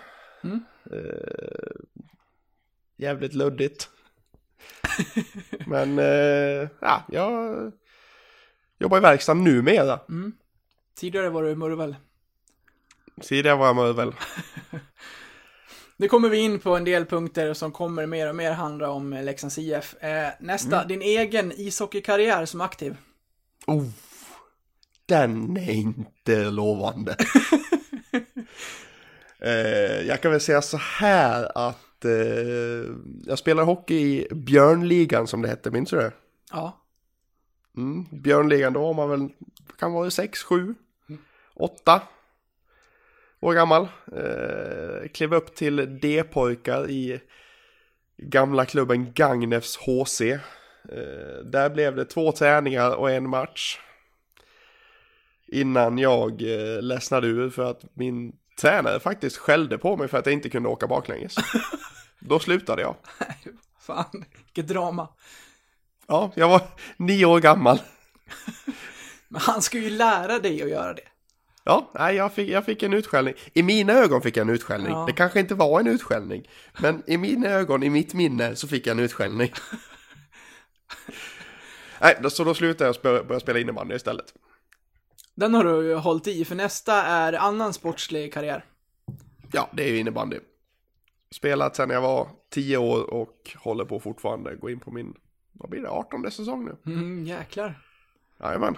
Mm. Eh, jävligt luddigt. *laughs* Men eh, ja, jag jobbar i verkstad numera. Tidigare var du murvel. Tidigare var jag väl. *laughs* Nu kommer vi in på en del punkter som kommer mer och mer handla om Leksands IF. Eh, nästa, din egen ishockeykarriär som aktiv. Oh, den är inte lovande. *laughs* eh, jag kan väl säga så här att eh, jag spelar hockey i Björnligan som det hette, minns du det? Ja. Mm, Björnligan, då var man väl, kan vara 6, 7, 8 år gammal. Eh, klev upp till D-pojkar i gamla klubben Gagnefs HC. Eh, där blev det två träningar och en match. Innan jag eh, ledsnade ur för att min tränare faktiskt skällde på mig för att jag inte kunde åka baklänges. *laughs* Då slutade jag. Fan, vilket drama. Ja, jag var nio år gammal. *laughs* Men han ska ju lära dig att göra det. Ja, nej, jag, fick, jag fick en utskällning. I mina ögon fick jag en utskällning. Ja. Det kanske inte var en utskällning. Men i mina ögon, i mitt minne, så fick jag en utskällning. *laughs* nej, så då slutade jag spela, börja spela innebandy istället. Den har du hållit i, för nästa är annan sportslig karriär. Ja, det är ju innebandy. Spelat sedan jag var tio år och håller på fortfarande. Gå in på min, vad blir det, 18 säsong nu? Mm, jäklar. Jajamän.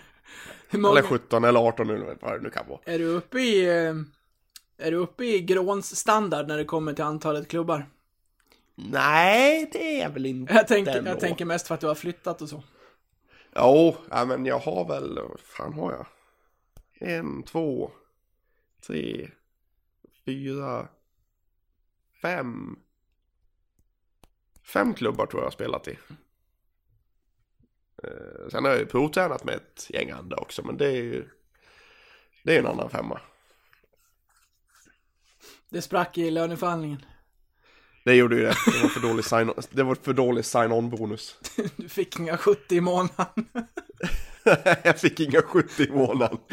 *laughs* Många, Eller 17 eller 18 nu, vad det nu kan vara. är du uppe i, eh, är du uppe i Gråns standard när det kommer till antalet klubbar? Nej, det är väl inte Jag tänker, jag tänker mest för att du har flyttat och så. Jo, ja, men jag har väl, vad fan har jag? En, två, tre, fyra, fem. Fem klubbar tror jag jag har spelat i. Eh, sen har jag ju provtränat med ett gäng andra också, men det är ju det är en annan femma. Det sprack i löneförhandlingen. Det gjorde ju det. Det var för dålig sign det var för dålig sign-on bonus. *laughs* Du fick inga 70 i månaden. *laughs* jag fick inga 70 i månaden. *laughs*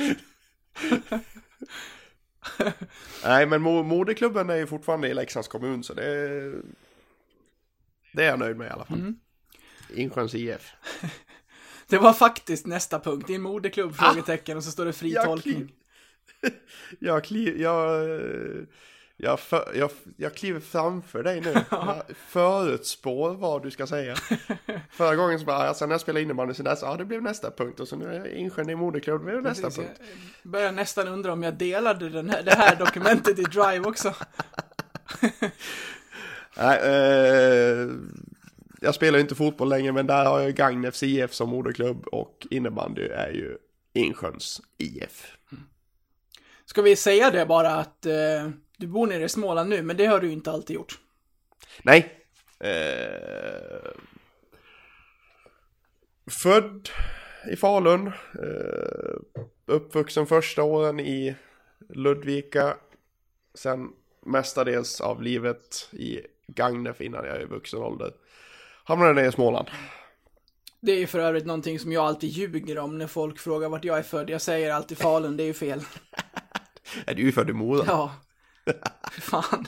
Nej, men mo- moderklubben är ju fortfarande i Leksands kommun, så det är, det är jag nöjd med i alla fall. Mm. Insjöns IF. Det var faktiskt nästa punkt. Din moderklubb? Frågetecken och så står det fri Jag tolkning. kliv- Jag, kliv, jag, eh, jag, för, jag, jag kliver framför dig nu. *laughs* Jag förutspår vad du ska säga. Förra gången så bara, alltså när jag spelade innebandy så där, så, ja det blev nästa punkt och så nu är jag Insjön i moderklubb, det blev nästa Precis, punkt. Jag börjar nästan undra om jag delade den här, det här dokumentet i Drive också. *laughs* Nej, eh, jag spelar inte fotboll längre men där har jag Gagnefs IF som moderklubb och innebandy är ju Insjöns IF. Ska vi säga det bara att eh, du bor nere i Småland nu, men det har du inte alltid gjort. Nej. Eh, född i Falun. Eh, uppvuxen första åren i Ludvika. Sen mestadels av livet i Gagnef innan jag är i vuxen ålder. Hamnade ner i Småland. Det är ju för övrigt någonting som jag alltid ljuger om när folk frågar vart jag är född. Jag säger alltid Falun, det är ju fel. *laughs* Är du är ju född i Mora? Ja. *laughs* Fan.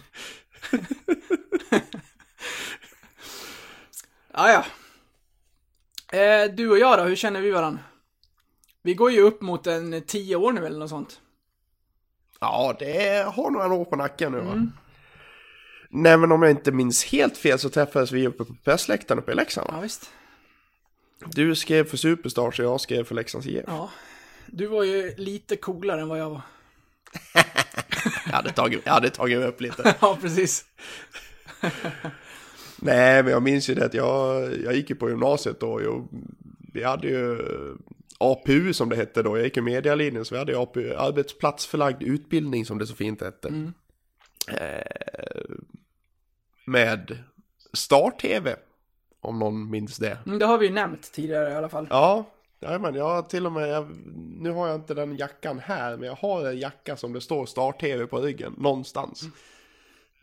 ja, *laughs* ja. Eh, du och jag då, hur känner vi varandra? Vi går ju upp mot en tio år nu eller något sånt. Ja, det har några år på nacken nu va? Nej, men om jag inte minns helt fel så träffades vi uppe på pressläktaren uppe i Leksand. va? Ja, visst. Du skrev för Superstars och jag skrev för Leksands IF. Ja. Du var ju lite coolare än vad jag var. *laughs* Jag hade tagit, jag hade tagit upp lite. *laughs* ja, precis. *laughs* Nej, men jag minns ju det att jag, jag gick ju på gymnasiet då. och vi hade ju APU som det hette då. Jag gick ju medialinjen så vi hade ju APU, arbetsplatsförlagd utbildning som det så fint hette. Eh, med Star-TV. Om någon minns det. Mm, det har vi ju nämnt tidigare i alla fall. Ja, men jag har till och med, jag, nu har jag inte den jackan här, men jag har en jacka som det står Star-TV på ryggen, någonstans.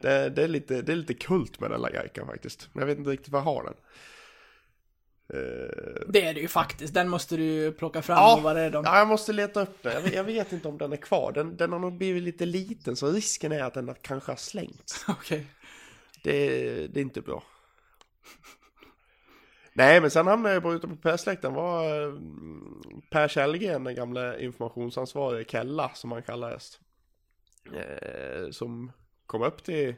Det, det, är lite, det är lite kult med den där jackan faktiskt, men jag vet inte riktigt var jag har den. Eh, Det är det ju faktiskt. Den måste du plocka fram ja, och vara rädd om. ja, jag måste leta upp den. Jag vet, jag vet inte om den är kvar. Den, den har nog blivit lite liten, så risken är att den kanske har slängts. *laughs* Okej. Det, det är inte bra. Nej, men sen hamnade jag på ute på pressläktaren var eh, Per Källgren, den gamla informationsansvarige Kella som han kallades. Eh, som kom upp till,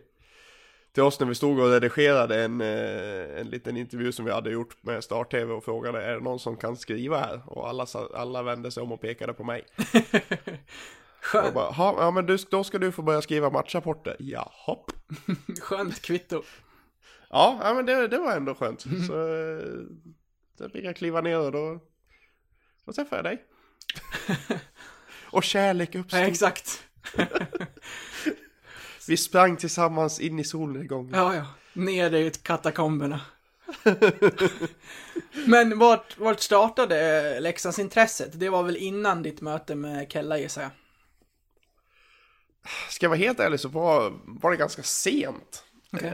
till oss när vi stod och redigerade en, eh, en liten intervju som vi hade gjort med Star-TV och frågade är det någon som kan skriva här? Och alla, alla vände sig om och pekade på mig. *laughs* Skönt, bara, "Ha, ja men du, då ska du få börja skriva matchrapporter. Jaha. *laughs* skönt kvitto. Ja, ja men det, det var ändå skönt. Så eh, sen fick jag kliva ner och då, då träffade jag dig. och kärlek Ja, uppstod. exakt. *laughs* Vi sprang tillsammans in i solnedgången. Ja, ja. Ner i katakomberna. *laughs* Men vart, vart startade Leksandsintresset? Det var väl innan ditt möte med Kella gissar jag. Ska jag vara helt ärlig så var, var det ganska sent. Okej.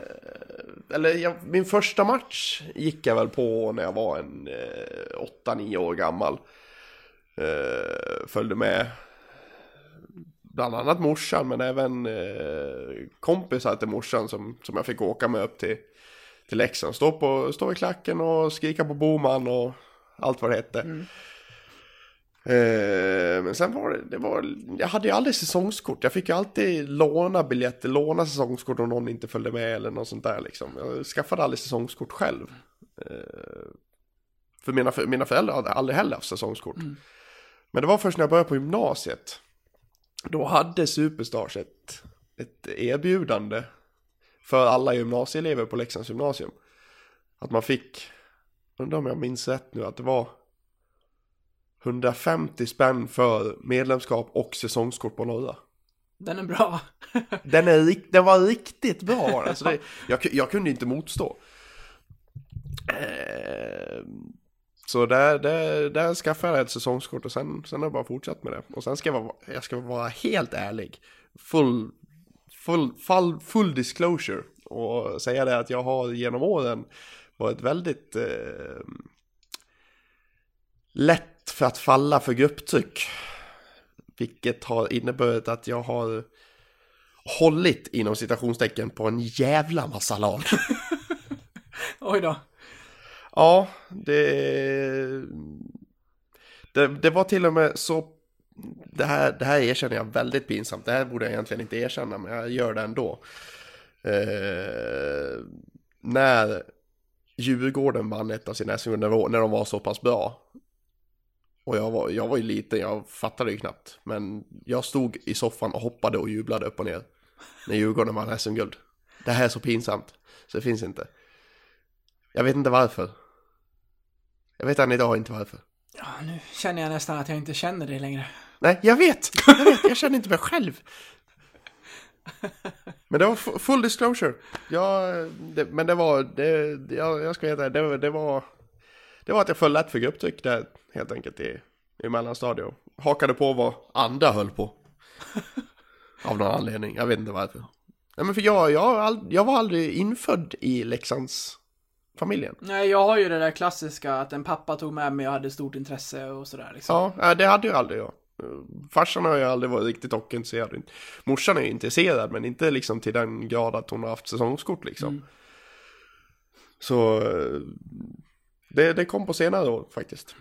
Eller jag, min första match gick jag väl på när jag var en eh, 8-9 år gammal. Eh, följde med bland annat morsan men även eh, kompisar till morsan som, som jag fick åka med upp till, till Leksand. Stå, på, stå i klacken och skrika på Boman och allt vad det hette. Eh, men sen var det, det var, jag hade ju aldrig säsongskort. Jag fick ju alltid låna biljetter, låna säsongskort om någon inte följde med eller något sånt där liksom. Jag skaffade aldrig säsongskort själv. Eh, för mina, för mina föräldrar hade aldrig heller haft säsongskort. Men det var först när jag började på gymnasiet. Då hade Superstars ett, ett erbjudande för alla gymnasieelever på Leksands gymnasium. Att man fick, undrar om jag minns rätt nu, att det var 150 spänn för medlemskap och säsongskort på Norra. Den är bra. *laughs* Den, är, den var riktigt bra. Alltså det, jag, jag kunde inte motstå. Eh, så där, där, där skaffade jag ett säsongskort och sen, sen har jag bara fortsatt med det. Och sen ska jag vara, jag ska vara helt ärlig. Full, full, full, full disclosure. Och säga det att jag har genom åren varit väldigt eh, lätt för att falla för grupptryck. Vilket har inneburit att jag har hållit inom citationstecken på en jävla massa lag. *laughs* Oj då. Ja, det, det, det var till och med så, det här, det här erkänner jag väldigt pinsamt, det här borde jag egentligen inte erkänna, men jag gör det ändå. Eh, när Djurgården vann ett av sina SM när, när de var så pass bra. Och jag var, jag var ju liten, jag fattade ju knappt. Men jag stod i soffan och hoppade och jublade upp och ner. När Djurgården vann SM-guld. Det här är så pinsamt, så det finns inte. Jag vet inte varför. Jag vet än idag inte varför. Ja, nu känner jag nästan att jag inte känner dig längre. Nej, jag vet! Jag vet, jag känner inte mig själv. Men det var fu- full disclosure. Jag, det, men det var, det, jag, jag ska veta, det, det var, det var att jag föll lätt för grupptryck där helt enkelt i, i mellanstadiet. Hakade på vad andra höll på. *laughs* Av någon anledning, jag vet inte varför. Nej men för jag, jag, jag var aldrig infödd i Leksands familjen. Nej, jag har ju det där klassiska att en pappa tog med mig och hade stort intresse och sådär liksom. Ja, det hade ju aldrig jag. Farsan har ju aldrig varit riktigt hockeyintresserad. Morsan är ju intresserad men inte liksom till den grad att hon har haft säsongskort liksom. Så eh, det, det kom på senare år faktiskt.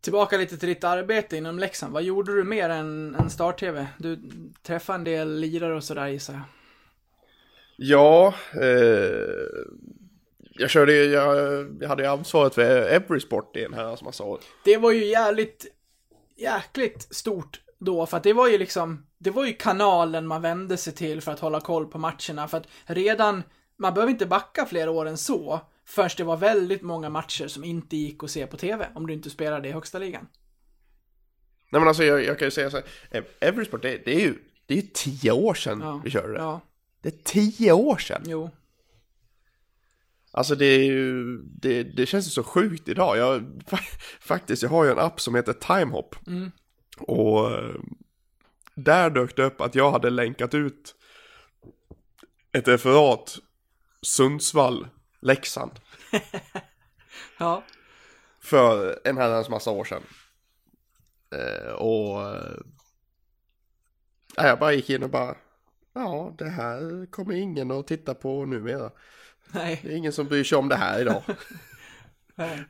Tillbaka lite till ditt arbete inom Leksand. Vad gjorde du mer än, än Star-TV? Du träffade en del lirare och sådär gissar jag. Ja, eh, jag körde jag, jag hade ju ansvaret för Everysport i en herrans massa år. Det var ju jävligt, jäkligt stort då, för att det var ju liksom, det var ju kanalen man vände sig till för att hålla koll på matcherna, för att redan, man behöver inte backa flera år än så, först det var väldigt många matcher som inte gick att se på TV, om du inte spelade i högsta ligan. Nej men alltså jag, jag kan ju säga så här, eh, Everysport det, det är ju, det är ju tio år sedan Ja. vi körde det. Ja, Det är tio år sedan! jo. Alltså det är ju, det, det känns ju så sjukt idag. Jag, fa- *laughs* faktiskt, jag har ju en app som heter Timehop. Och eh, där dök det upp att jag hade länkat ut ett referat Sundsvall, Leksand. *laughs* Ja. För en herrans massa år sedan. Eh, och eh, ja, jag bara gick in och bara, ja det här kommer ingen att titta på numera. Nej. Det är ingen som bryr sig om det här idag. *laughs*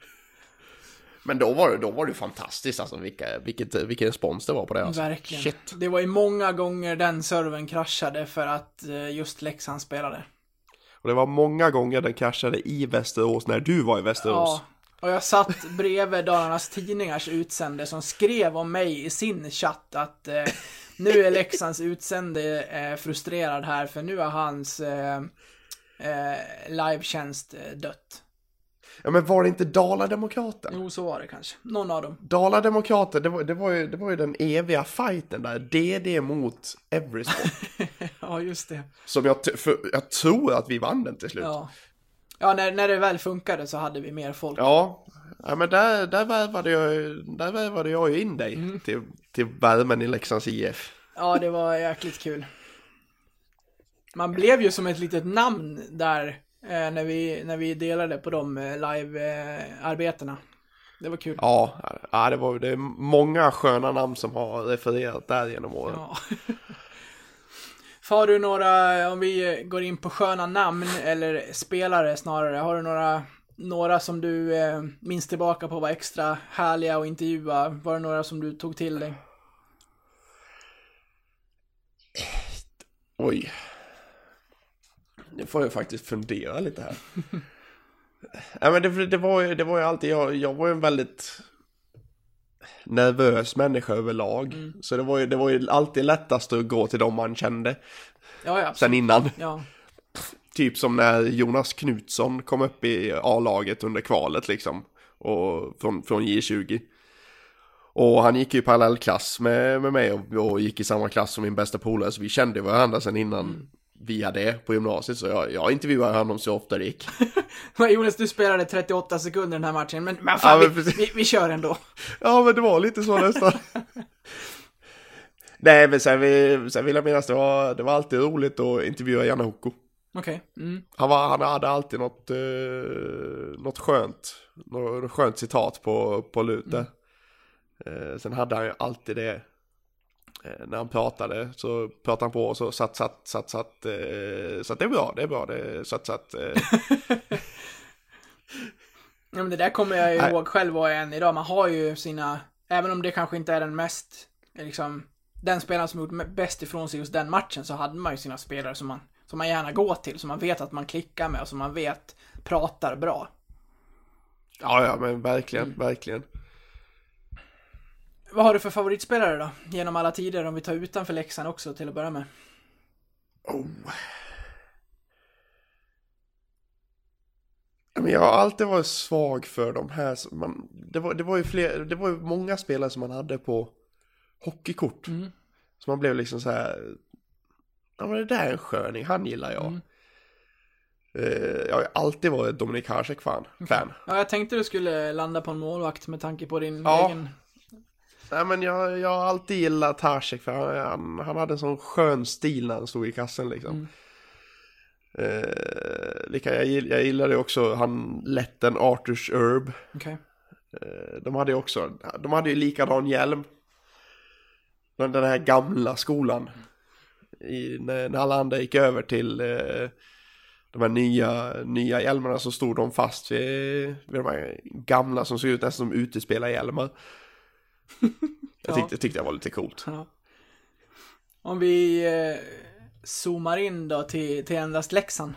Men då var det, då var det fantastiskt alltså vilka, vilket, vilken respons det var på det alltså. Verkligen. Shit. Det var ju många gånger den servern kraschade för att eh, just Leksand spelade. Och det var många gånger den kraschade i Västerås när du var i Västerås. Ja. Och jag satt bredvid Dalarnas Tidningars utsände som skrev om mig i sin chatt att eh, nu är Leksands utsände eh, frustrerad här för nu har hans eh, eh, livetjänst eh, dött. Ja men var det inte Dala-Demokraten? Jo, så var det kanske. Någon av dem. Dala-Demokraten, det var, det, var ju, det var ju den eviga fighten där. DD mot Everysport. *laughs* Ja, just det. som jag, för, jag tror att vi vann den till slut. Ja. Ja, när, när det väl funkade så hade vi mer folk. Ja, ja men där, där, värvade jag, där värvade jag ju in dig Mm. till, till värmen i Leksands IF. Ja, det var jäkligt kul. Man blev ju som ett litet namn där när, vi, när vi delade på de eh, live-arbetena. det var kul. Ja, ja det var det är många sköna namn som har refererat där genom åren. Ja. Har du några, om vi går in på sköna namn eller spelare snarare, har du några, några som du eh, minns tillbaka på var extra härliga att intervjua? Var det några som du tog till dig? Oj. Nu får jag faktiskt fundera lite här. *laughs* ja, men det, det, var ju, det var ju alltid, jag, jag var ju en väldigt nervös människa överlag. Så det var, ju, det var ju alltid lättast att gå till dem man kände Ja, ja. sen innan. Ja, *laughs* Typ som när Jonas Knutsson kom upp i A-laget under kvalet liksom. Och från, från J20. Och han gick ju i parallellklass med, med mig och, och gick i samma klass som min bästa polare. Så vi kände varandra sen innan vi hade det på gymnasiet. Så jag, jag intervjuade honom så ofta det gick. *laughs* Men Jonas, du spelade 38 sekunder den här matchen, men, men fan, Ja, men vi, vi, vi kör ändå. *laughs* Ja men det var lite så nästan. *laughs* Nej men sen, vi, sen vill jag minnas det var, det var alltid roligt att intervjua Janne Hoko. Okej. Mm. Han, var, han hade alltid något, eh, något skönt, något skönt citat på, på lut där. Eh, sen hade han ju alltid det, när han pratade så pratade han på och så satt, satt, satt, satt, eh, så att det är bra, det är bra, det är satt, satt. Eh, *laughs* Ja, men det där kommer jag ju Nej. ihåg själv och än idag. Man har ju sina, även om det kanske inte är den mest, liksom, den spelaren som gjort bäst ifrån sig just den matchen så hade man ju sina spelare som man, som man gärna går till, som man vet att man klickar med och som man vet pratar bra. ja, ja men verkligen, verkligen. Vad har du för favoritspelare då? Genom alla tider, om vi tar utanför Leksand också till att börja med. Oh. Men jag har alltid varit svag för de här. Man, det, var, det, var ju fler, det var ju många spelare som man hade på hockeykort. Mm. Så man blev liksom så här. Ja men det där är en sköning, han gillar jag. Mm. Eh, jag har alltid varit Dominik Hasek fan. fan. Ja, jag tänkte du skulle landa på en målvakt med tanke på din Ja. egen... Nej men jag, jag har alltid gillat Hasek för han, han, han hade en sån skön stil när han stod i kassen liksom. Mm. Eh, lika, jag, jag gillade också han lätten Arthurs Herb. Okej. Eh, de hade ju också, de hade ju likadan hjälm. Den den här gamla skolan. I, när, när alla andra gick över till eh, de här nya, nya hjälmarna så stod de fast vid, vid de här gamla som såg ut nästan som utespelarhjälmar. Jag Ja. tyckte, tyckte det var lite coolt. Ja. Om vi eh, zoomar in då till, till endast Leksand.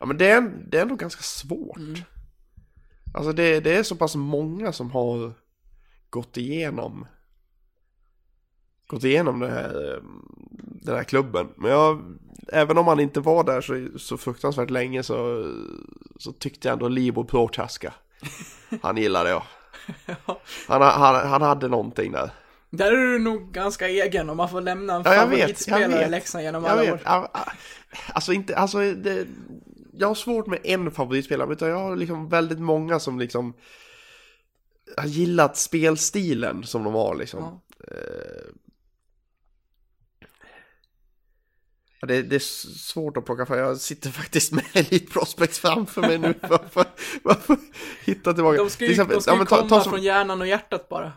Ja men det är, det är ändå ganska svårt. Alltså det, det är så pass många som har gått igenom gått igenom det här, eh, den här klubben. Men jag, även om han inte var där så, så fruktansvärt länge så, så tyckte jag ändå Libo Prochaska. Han gillade jag. *laughs* Han, han, han hade någonting där. Där är du nog ganska egen om man får lämna en Ja, favoritspelare i. Leksand genom Jag alla vet. år. Alltså inte, alltså det, jag har svårt med en favoritspelare, utan jag har liksom väldigt många som liksom har gillat spelstilen som de har liksom. Ja. Eh, ja, det, det är svårt att plocka för jag sitter faktiskt med Elite Prospects framför mig nu. *laughs* Varför, varför hitta tillbaka? De ska ju, exempel- de ska ja, ju men ta- komma ta som- från hjärnan och hjärtat bara.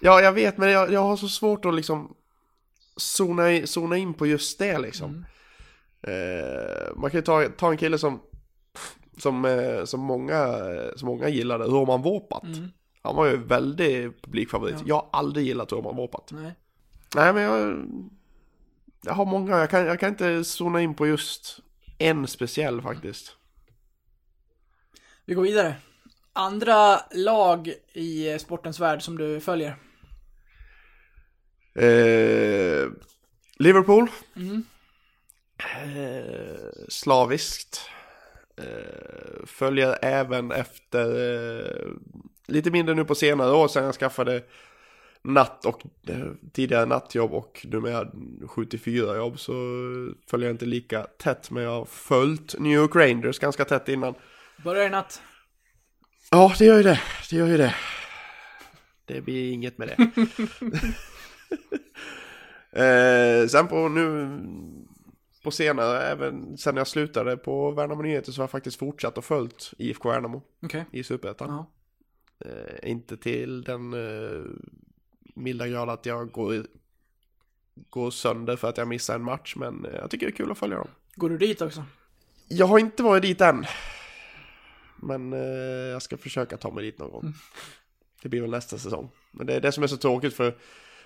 Ja, jag vet, men jag, jag har så svårt att liksom zona, i- zona in på just det liksom. Eh, man kan ju ta, ta en kille som, som, eh, som, många, som många gillade, Roman Wopat. Han var ju väldigt publikfavorit. Ja. Jag har aldrig gillat Roman Wopat. Nej. Nej, men jag, jag har många, jag kan, jag kan inte zona in på just en speciell faktiskt. Vi går vidare. Andra lag i sportens värld som du följer? Eh, Liverpool. Mm. Eh, slaviskt. Eh, följer även efter eh, lite mindre nu på senare år sedan jag skaffade natt och eh, tidigare nattjobb och numera 74 jobb så följer jag inte lika tätt men jag har följt New York Rangers ganska tätt innan. Börjar i natt. Ja, det gör ju det. Det gör ju det. Det blir inget med det. *laughs* eh, sen på nu på senare, även sen jag slutade på Värnamo Nyheter så har jag faktiskt fortsatt och följt IFK Värnamo Okej. i Superettan. Ja. Eh, inte till den eh, milda grad att jag går, går sönder för att jag missar en match, men jag tycker det är kul att följa dem. Går du dit också? Jag har inte varit dit än. Men eh, jag ska försöka ta mig dit någon gång. Det blir väl nästa säsong. Men det är det som är så tråkigt för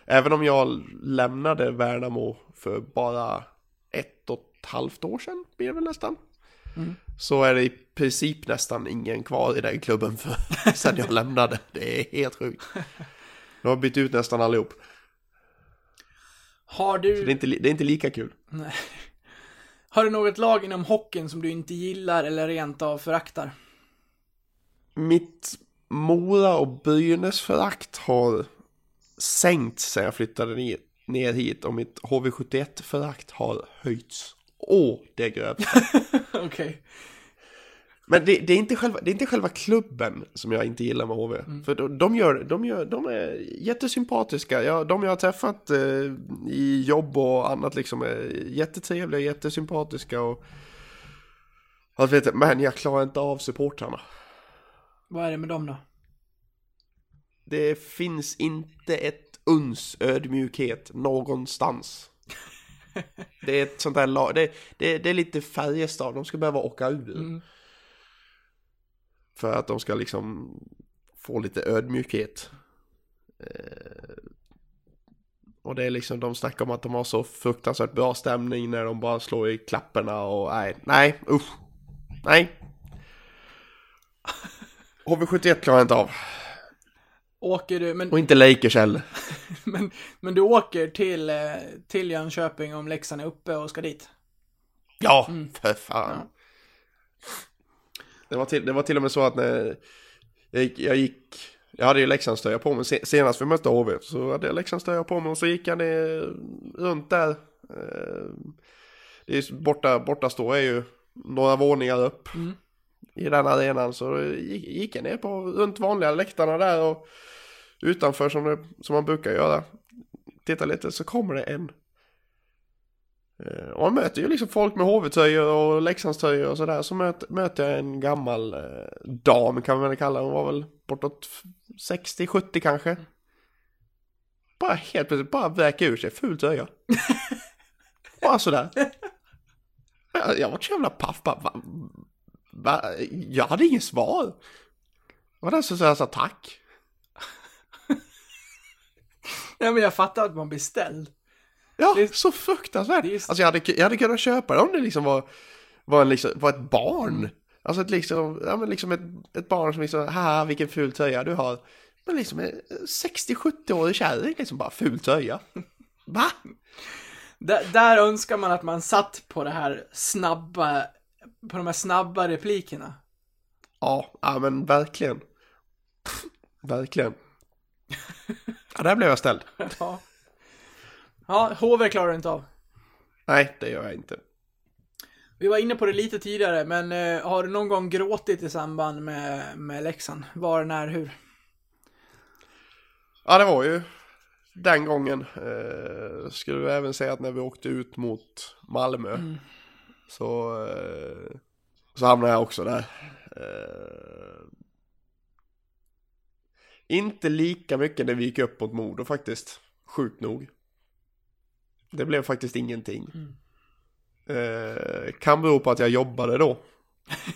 även om jag lämnade Värnamo för bara ett och ett halvt år sedan, blir det väl nästan. Så är det i princip nästan ingen kvar i den klubben för *laughs* sen jag lämnade. Det är helt sjukt. *laughs* Jag har bytt ut nästan allihop. Har Så det är du, inte, det är inte lika kul. har du något lag inom hockeyn som du inte gillar eller rent av föraktar? Mitt Mora och Brynäs förakt har sänkt sen jag flyttade ner, ner hit och mitt HV71 förakt har höjts. Åh, det är grövt. *laughs* Okej. Men det, det, är inte själva, det är inte själva klubben som jag inte gillar med HV. För de, de, gör, de, gör, de är jättesympatiska. Ja, de jag har träffat eh, i jobb och annat liksom är jättetrevliga, jättesympatiska och... Jag vet, men jag klarar inte av supportrarna. Vad är det med dem då? Det finns inte ett uns ödmjukhet någonstans. *laughs* Det är ett sånt där lag, det, det, det är lite Färjestad, de ska behöva åka ur. För att de ska liksom få lite ödmjukhet. Eh, och det är liksom, de snackar om att de har så fruktansvärt bra stämning när de bara slår i klapperna och nej, nej, usch, nej. *laughs* HV71 klarar jag inte av. Åker du, men, Och inte Lakers heller. *laughs* men, men du åker till, eh, till Jönköping om Leksand är uppe och ska dit? Ja, för fan. Det, var till, det var till och med så att när jag gick, jag, gick, jag hade ju Leksandströja på mig Se- senast vi mötte HV. Så hade jag Leksandströja på mig och så gick jag ner runt där. Eh, Det är borta, borta står är ju några våningar upp i den arenan. Så gick, gick jag ner på runt vanliga läktarna där och utanför som, det, som man brukar göra. Titta lite så kommer det en Och man möter ju liksom folk med HV-tröjor och Leksandströjor och sådär. Så möter, möter jag en gammal eh, dam kan man väl kalla hon var väl bortåt 60-70 kanske. Bara helt plötsligt bara vräka ur sig full tröja. *laughs* bara sådär. Jag, jag var så jävla paff bara. Va, va, jag hade inget svar. Det var den som sa tack. *laughs* Ja, men jag fattar att man blir ställd. Ja, är- så fruktansvärt. är- Alltså jag hade, jag hade kunnat köpa det om det liksom var, var, en, liksom, var ett barn. Alltså ett, liksom, ja, men liksom ett, ett barn som liksom, haha vilken ful tröja du har. Men liksom en 60-70-årig kärring liksom bara ful tröja. *laughs* Va? Där, där önskar man att man satt på det här snabba, på de här snabba replikerna. Ja, ja men verkligen. Verkligen. *laughs* Ja, där blev jag ställd. Ja. Ja, HV klarar du inte av. Nej, det gör jag inte. Vi var inne på det lite tidigare, men eh, har du någon gång gråtit i samband med, med Leksand? Var, när, hur? Ja, det var ju den gången. Eh, skulle du även säga att när vi åkte ut mot Malmö så, eh, så hamnade jag också där. Eh, inte lika mycket när vi gick upp mot Modo faktiskt. Sjukt nog. Det blev faktiskt ingenting. Eh, kan bero på att jag jobbade då.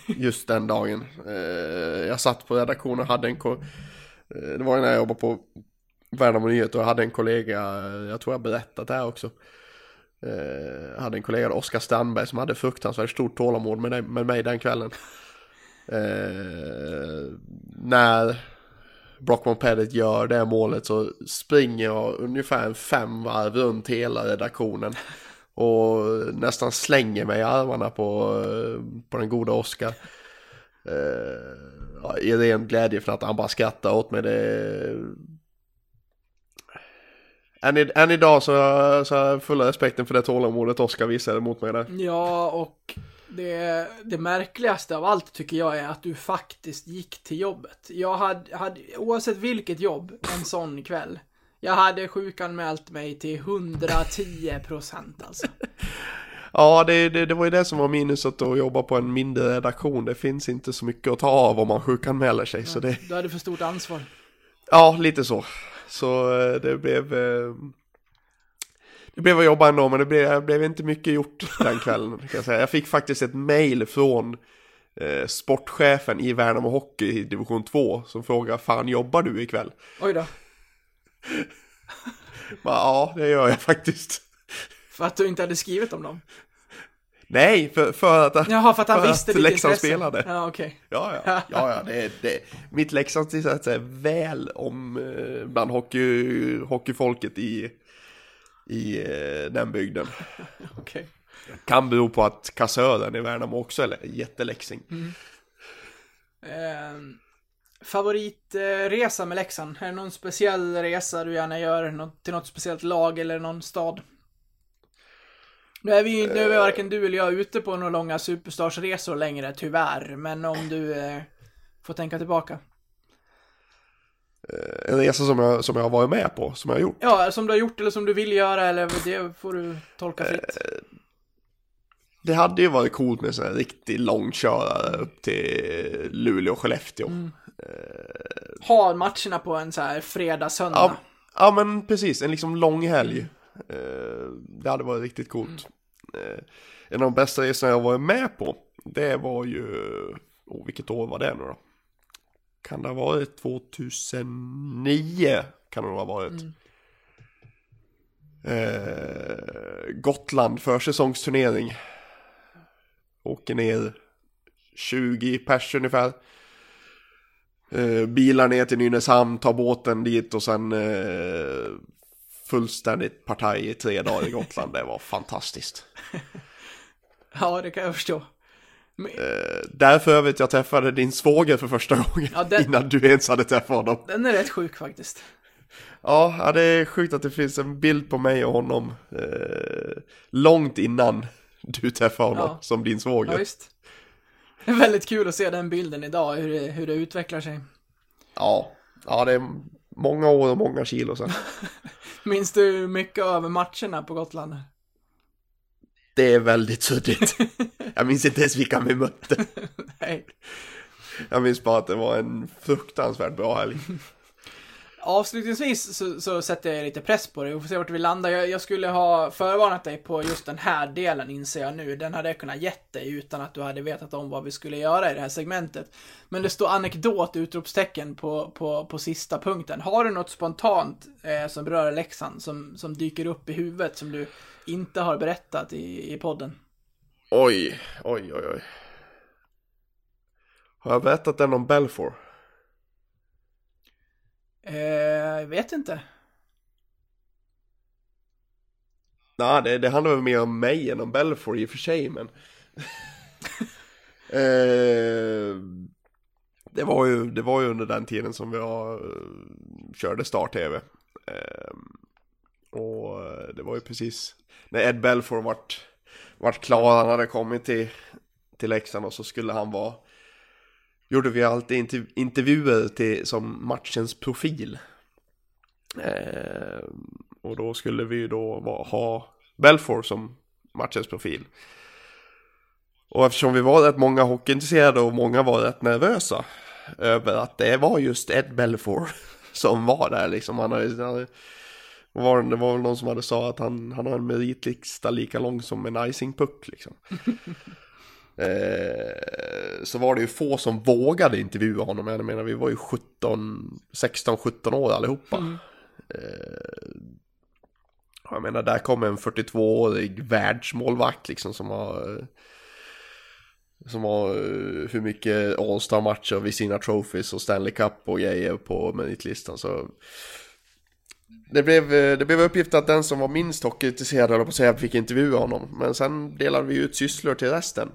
Just den dagen. Eh, jag satt på redaktionen och hade en... ko- Eh, det var ju när jag jobbade på Värnamo Nyheter och jag hade en kollega, jag tror jag berättat det här också. Eh, hade en kollega, Oskar Strandberg, som hade fruktansvärt stort tålamod med, med mig den kvällen. Eh, när Brockman Pettit gör det målet så springer jag ungefär en fem varv runt hela redaktionen. Och nästan slänger mig i armarna på, på den goda Oskar. Eh, I ren glädje för att han bara skrattar åt mig. Det... Än, i, än idag så, så har jag fulla respekten för det tålamodet Oskar visade mot mig där. Ja, och det, det märkligaste av allt tycker jag är att du faktiskt gick till jobbet. Jag hade, hade oavsett vilket jobb, en sån kväll. Jag hade sjukanmält mig till 110 procent alltså. *laughs* Ja, det, det, det var ju det som var minuset att jobba på en mindre redaktion. Det finns inte så mycket att ta av om man sjukanmäler sig. Så det, Du hade för stort ansvar. ja, lite så. Så eh, det blev... Det blev att jobba ändå, men det blev, blev inte mycket gjort den kvällen. Kan jag, säga. jag fick faktiskt ett mail från eh, sportchefen i Värnamo Hockey i division 2 som frågar Fan jobbar du ikväll? Oj då. *laughs* Bara, ja, det gör jag faktiskt. För att du inte hade skrivit om dem. Nej, för, för att, Jaha, för att han för visste att ditt Leksand intresse. spelade. Ja, okej. Ja, ja, ja, ja det, det, mitt Leksand till att säga väl om eh, bland hockey, hockeyfolket i, i eh, den bygden. *laughs* Okej. Kan bero på att kassören i Värnamo också är jätteläxing. Eh, favoritresa med Leksand? Är det någon speciell resa du gärna gör? Till något speciellt lag eller någon stad? Nu är vi ju nu är varken du eller jag ute på några långa superstarsresor längre, tyvärr. Men om du eh, får tänka tillbaka. Eh, En resa som jag, som jag har varit med på, som jag har gjort. Ja, som du har gjort eller som du vill göra eller det får du tolka fritt. Det hade ju varit coolt med en sån här riktigt långkörare upp till Luleå och Skellefteå. Ha matcherna på en så här fredag, söndag. Ja, ja men precis, en liksom lång helg. Eh, det hade varit riktigt coolt. Eh, en av de bästa resorna jag har varit med på, det var ju, oh, vilket år var det nu då? Kan det ha varit 2009? Kan det nog ha varit. Eh, Gotland försäsongsturnering. Åker ner 20 pers ungefär. Eh, bilar ner till Nynäshamn, tar båten dit och sen eh, fullständigt partaj i tre dagar i Gotland. Det var fantastiskt. *laughs* Ja, det kan jag förstå. Men, Eh, där för övrigt jag träffade din svåger för första gången Ja, den- innan du ens hade träffat honom. den är rätt sjuk faktiskt. Ja, ja, det är sjukt att det finns en bild på mig och honom eh, långt innan du träffade honom Ja. som din svåger. Ja, visst. Det är väldigt kul att se den bilden idag, hur det, hur det utvecklar sig. Ja, ja, det är många år och många kilo sedan. *laughs* Minns du mycket över matcherna på Gotland? Det är väldigt suddigt. *laughs* Jag minns inte ens vilka vi mötte. Nej. Jag minns bara att det var en fruktansvärt bra helg. Avslutningsvis så, så sätter jag lite press på dig. Vi får se vart vi landar. Jag, jag skulle ha förvarnat dig på just den här delen inser jag nu. Den hade jag kunnat gett dig utan att du hade vetat om vad vi skulle göra i det här segmentet. Men det står anekdot utropstecken på, på, på sista punkten. Har du något spontant eh, som berör Leksand som, som dyker upp i huvudet som du inte har berättat i, i podden? Oj, oj, oj, oj. Har jag berättat den om Belfour? Eh, jag vet inte. Nej, det, det handlar väl mer om mig än om Belfour i och för sig, men... *laughs* eh, det, var ju, det var ju under den tiden som jag eh, körde Star-TV. Eh, och det var ju precis när Ed Belfour vart, vart klar, han hade kommit till, till Leksand och så skulle han vara... Gjorde vi alltid interv- intervjuer till, som matchens profil. Eh, och då skulle vi ju då ha Belfour som matchens profil. Och eftersom vi var rätt många hockeyintresserade och många var rätt nervösa över att det var just Ed Belfour *laughs* som var där liksom. Han hade, han hade, var, det var väl någon som hade sa att han, han har en meritlista lika lång som en icingpuck liksom. *laughs* eh, så var det ju få som vågade intervjua honom. Jag menar vi var ju 17, 16-17 år allihopa. Eh, jag menar, där kommer en 42-årig världsmålvakt liksom som har... Som har eh, hur mycket All-Star-matcher vid sina trophies och Stanley Cup och grejer på meritlistan så... det blev, eh, det blev uppgift att den som var minst hockeyintresserad på att säga fick intervjua honom. Men sen delade vi ut sysslor till resten.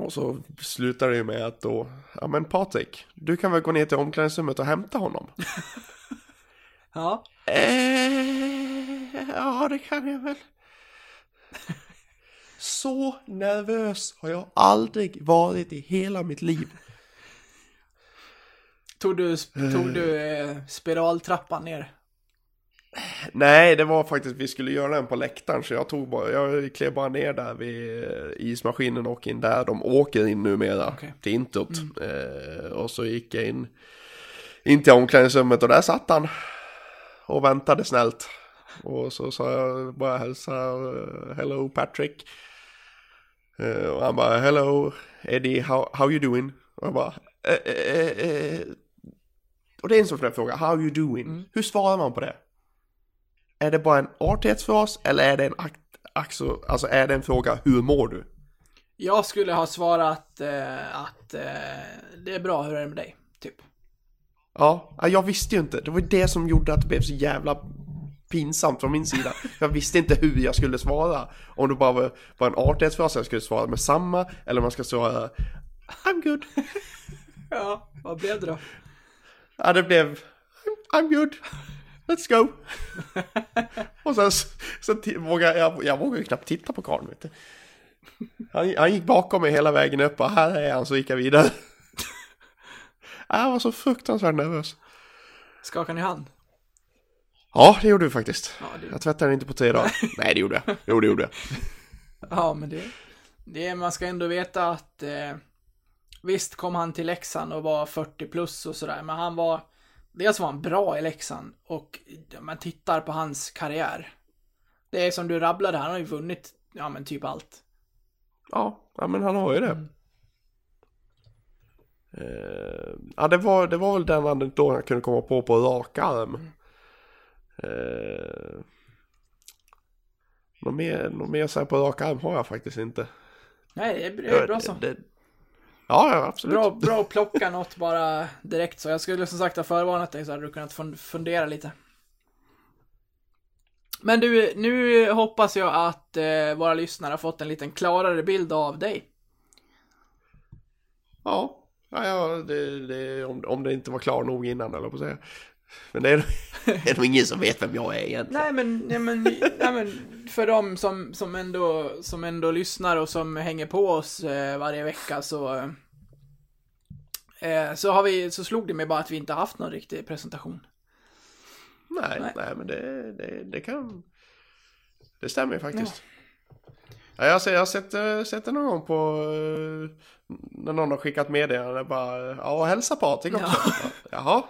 Och så slutade det ju med att då, ja men Patrik, du kan väl gå ner till omklädningsrummet och hämta honom? *laughs* Ja. Eh, ja, det kan jag väl. Så nervös har jag aldrig varit i hela mitt liv. Tog du, tog du eh, spiraltrappan ner? Nej, det var faktiskt, vi skulle göra den på läktaren så jag tog bara, jag klev bara ner där vid eh, ismaskinen och in där de åker in numera Okej. till intot. Eh, och så gick jag in, in till omklädningsrummet och där satt han och väntade snällt. Och så sa jag bara hälsa, eh, hello Patrick. Eh, och han bara, hello Eddie, how, how you doing? Och jag bara, eh, eh. Och det är en sån där fråga, how you doing? Hur svarar man på det? Är det bara en artighetsfras eller är det en akt, alltså, alltså är det en fråga, hur mår du? Jag skulle ha svarat eh, att eh, det är bra, hur är det med dig? Typ. Ja, ja, jag visste ju inte. Det var det som gjorde att det blev så jävla pinsamt från min sida. Jag visste inte hur jag skulle svara. Om det bara var, var en artighetsfras jag skulle svara med samma, eller om man ska svara I'm good. *laughs* Ja, vad blev det då? Ja, det blev I'm, I'm good. Let's go. *laughs* Och sen så t- vågade jag, jag vågade ju knappt titta på karln vet du. Han, han gick bakom mig hela vägen upp och här är han så gick jag vidare. *laughs* Jag var så fruktansvärt nervös. Skakar ni hand? Ja, det gjorde vi faktiskt. Ja, det- Jag tvättade den inte på tre dagar. *laughs* Nej, det gjorde jag. Jo, det gjorde jag. Ja, men det, det man ska ändå veta att eh, visst kom han till Leksand och var 40 plus och sådär, men han var dels var han bra i Leksand och man tittar på hans karriär. Det är som du rabblade, han har ju vunnit, ja men typ allt. Ja, ja men han har ju det. Eh, ja, det var, det var väl den anekdoten jag kunde komma på på rak arm. Uh, något mer, något mer så här på rak arm har jag faktiskt inte. Nej, det är, det bra så. Det, ja, ja, absolut. Bra, bra att plocka något bara direkt så. Jag skulle som sagt ha förvarnat dig så hade du kunnat fun- fundera lite. Men du, nu hoppas jag att eh, våra lyssnare har fått en liten klarare bild av dig. Ja, ja, ja det, det, om, om det inte var klar nog innan eller på att säga. Men det är, det är nog ingen som vet vem jag är egentligen. Nej men, nej, men, nej, men för de som, som, ändå, som ändå lyssnar och som hänger på oss eh, varje vecka så eh, så har vi, så slog det mig bara att vi inte haft någon riktig presentation. Nej, Nej. nej, men det, det, det kan... Det stämmer ju faktiskt. Ja. Jag, har, jag har sett, eh, sett det någon gång på... eh, När någon har skickat meddelande bara... Ja, och hälsa Patrik också. Ja. Jaha.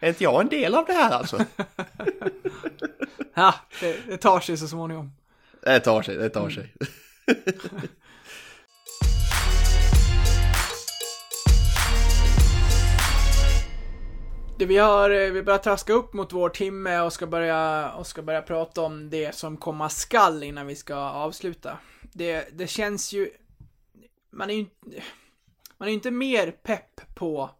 Är inte jag en del av det här alltså? *laughs* Ja, det, det tar sig så småningom. Det tar sig, det tar sig. *laughs* Det vi har, vi börjar traska upp mot vår timme och ska börja, och ska börja prata om det som komma skall innan vi ska avsluta. Det, det känns ju, man är ju inte, man är inte mer pepp på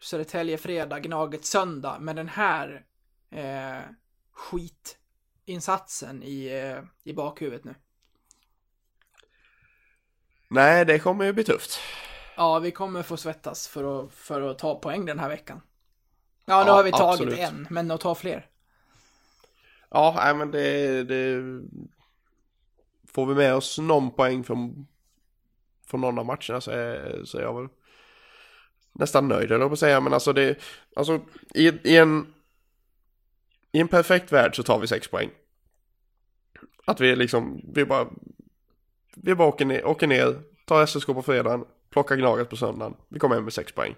Södertälje fredag, Gnaget söndag med den här eh, skitinsatsen i, eh, i bakhuvudet nu. Nej, det kommer ju bli tufft. Ja, vi kommer få svettas för att, för att ta poäng den här veckan. Ja, nu Ja, har vi tagit absolut. en, men att ta fler. Ja, nej men det, det... Får vi med oss någon poäng från, från någon av matcherna så är, så är jag väl nästan nöjd eller på att säga. Men alltså det, alltså i, i en i en perfekt värld så tar vi sex poäng. Att vi liksom, vi bara, vi bara åker ner, åker ner tar SSK på fredagen, plockar Gnaget på söndagen. Vi kommer hem med sex poäng.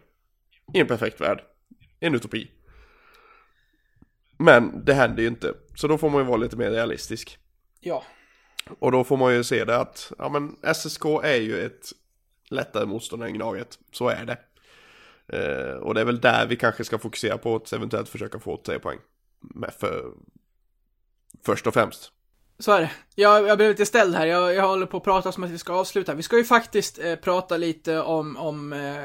I en perfekt värld. En utopi. Men det händer ju inte. Så då får man ju vara lite mer realistisk. Ja, Och då får man ju se det att, ja men SSK är ju ett lättare motstånd än Gnaget. Så är det. Eh, och det är väl där vi kanske ska fokusera på att eventuellt försöka få tre poäng. Med för, först och främst. så är det. Jag, jag blev lite ställd här. Jag, jag håller på att prata som att vi ska avsluta. Vi ska ju faktiskt eh, prata lite om, om, eh,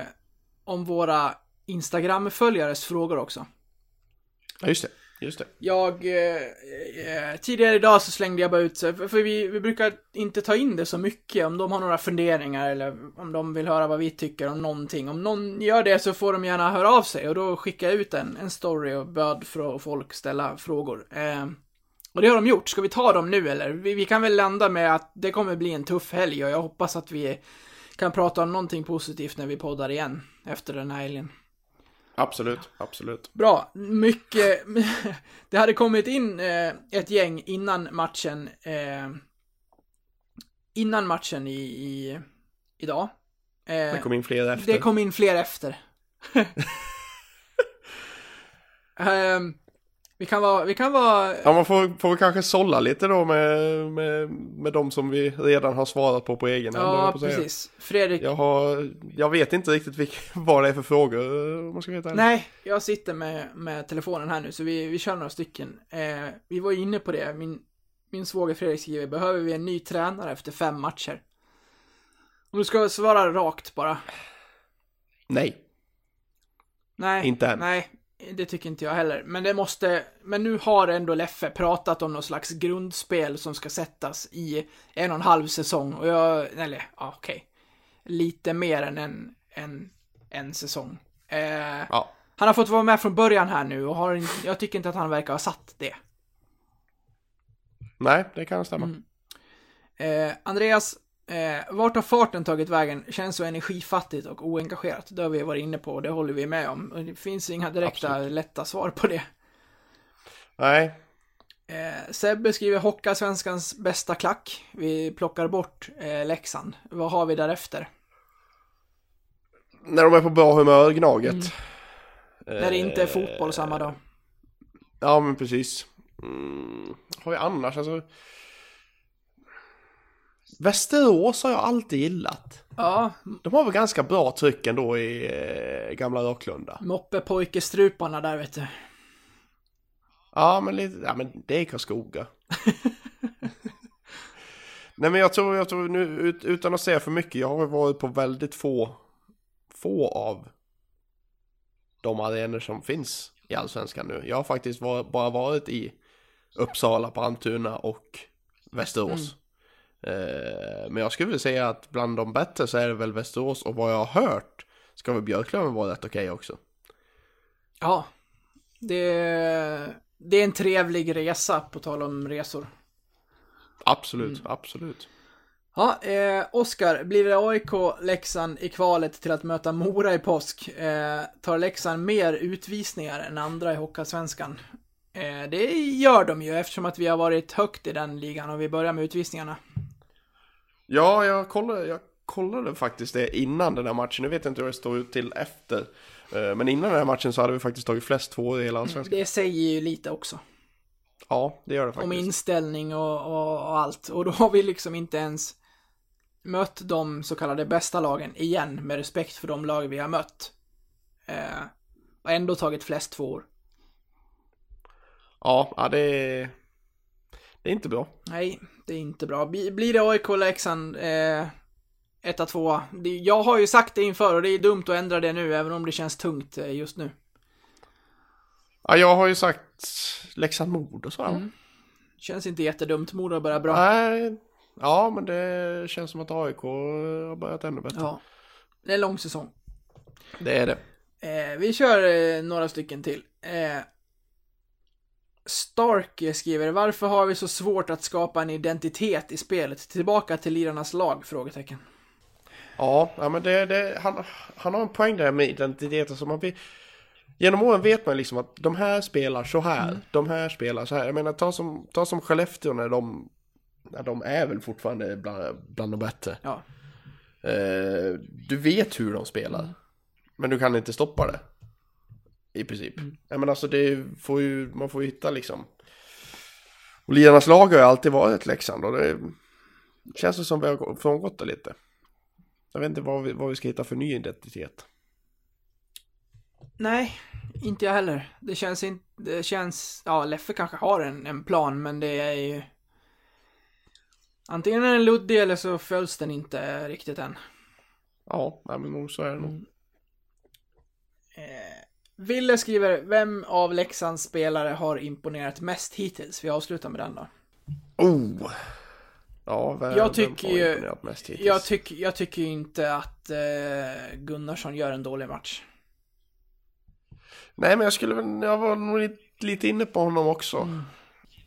om våra Instagram-följares frågor också. Ja just det. Just det. Jag, eh, eh, tidigare idag så slängde jag bara ut för, vi, vi brukar inte ta in det så mycket om de har några funderingar eller om de vill höra vad vi tycker om någonting. Om någon gör det så får de gärna höra av sig och då skickar jag ut en, en story och böd för att folk ställa frågor. Eh, och det har de gjort. Ska vi ta dem nu eller? Vi, vi kan väl landa med att det kommer bli en tuff helg och jag hoppas att vi kan prata om någonting positivt när vi poddar igen efter den här helgen. Absolut, absolut. Bra, mycket. *laughs* Det hade kommit in eh, ett gäng innan matchen. Eh, innan matchen i, i idag. Eh, Det kom in fler efter. det kom in fler efter. *laughs* *laughs* Ehm, vi kan vara, vi kan vara, Ja, man får, får kanske sålla lite då med, med, med de som vi redan har svarat på på egen hand. ja precis. Fredrik, Jag, har, jag vet inte riktigt vilka, *laughs* vad det är för frågor om man ska veta. nej, jag sitter med, med telefonen här nu så vi, vi kör några stycken. Eh, vi var ju inne på det, min, min svåger Fredrik skriver, behöver vi en ny tränare efter fem matcher? Om du ska svara rakt bara. Nej. Nej. Inte än. Nej, det tycker inte jag heller. Men det måste, men nu har ändå Leffe pratat om någon slags grundspel som ska sättas i en och en halv säsong. Och jag, eller ja, okej. Lite mer än en, en, en säsong. Eh, Ja. Han har fått vara med från början här nu och har, jag tycker inte att han verkar ha satt det. Nej, det kan stämma. Mm. Eh, Andreas, eh, vart har farten tagit vägen? Känns så energifattigt och oengagerat. Det har vi varit inne på och det håller vi med om. Det finns inga direkta Absolut. lätta svar på det. Nej, Eh, Sebbe skriver Hocka svenskans bästa klack. Vi plockar bort eh, Leksand. Vad har vi därefter? när de är på bra humör, Gnaget. Mm. När det inte är fotboll samma dag. Ja, men precis. Mm. Har vi annars, alltså... Västerås har jag alltid gillat. Ja, De har väl ganska bra tryck ändå i eh, gamla Rocklunda. moppepojkestruparna där vet du. Ja, men lite, ja men det är Karlskoga. *laughs* Nej men jag tror, jag tror nu ut, utan att säga för mycket, jag har varit på väldigt få, få av de arenor som finns i Allsvenskan nu. Jag har faktiskt var, bara varit i Uppsala, Brantuna och Västerås. Eh, men jag skulle vilja säga att bland de bättre så är det väl Västerås och vad jag har hört ska väl Björklöven vara rätt okej också. Ja. Det, det är en trevlig resa, på tal om resor. Absolut, absolut. Ja, eh, Oskar, blir det AIK Leksand i kvalet till att möta Mora i påsk? Eh, tar Leksand mer utvisningar än andra i Hockeyallsvenskan? Eh, det gör de ju eftersom att vi har varit högt i den ligan och vi börjar med utvisningarna. Ja, jag kollade, jag kollade faktiskt det innan den här matchen. Nu vet jag inte hur det står ut till efter. Eh, Men innan den här matchen så hade vi faktiskt tagit flest två i hela allsvenskan. Det säger ju lite också. Ja, det gör det Om faktiskt. inställning och, och, och allt. Och då har vi liksom inte ens mött de så kallade bästa lagen igen med respekt för de lag vi har mött. Eh, och ändå tagit flest tvåor. Ja, ja det, är, det är inte bra. Nej, det är inte bra. Bli- Blir det AIK Leksand eh, etta, tvåa? Jag har ju sagt det inför och det är dumt att ändra det nu, även om det känns tungt eh, just nu. Ja, jag har ju sagt Leksand Mod och sådär. Mm. Känns inte jättedumt. Modo börjar bra. Nej, ja men det känns som att AIK har börjat ännu bättre. Ja. Det är en lång säsong. Det är det. Eh, vi kör eh, några stycken till. Eh, Stark skriver, varför har vi så svårt att skapa en identitet i spelet? Tillbaka till lirarnas lag? Frågetecken. Ja, ja men det, det, han, han har en poäng där med identiteten som man. Genom åren vet man liksom att de här spelar så här, de här spelar så här. Jag menar ta som, ta som Skellefteå när de, när de är väl fortfarande bland, bland de bättre. Ja. Eh, du vet hur de spelar. Men du kan inte stoppa det. I princip. Ja, men alltså det får ju, man får ju hitta liksom. Och Lirarnas lag har ju alltid varit Leksand och det känns det som vi har frångått det lite. Jag vet inte vad vi, vad vi ska hitta för ny identitet. Nej, inte jag heller. Det känns inte, det känns, ja, Leffe kanske har en, en plan, men det är ju... Antingen är den luddig eller så följs den inte riktigt än. Ja, nej, men nog så är det nog. Eh, Ville skriver, vem av Leksands spelare har imponerat mest hittills? Vi avslutar med den då. Oh! Ja, vem, Jag tycker vem har ju- imponerat mest hittills? Jag, tyck, jag tycker ju inte att eh, Gunnarsson gör en dålig match. Nej, men jag skulle väl, jag var nog lite, lite inne på honom också. Mm.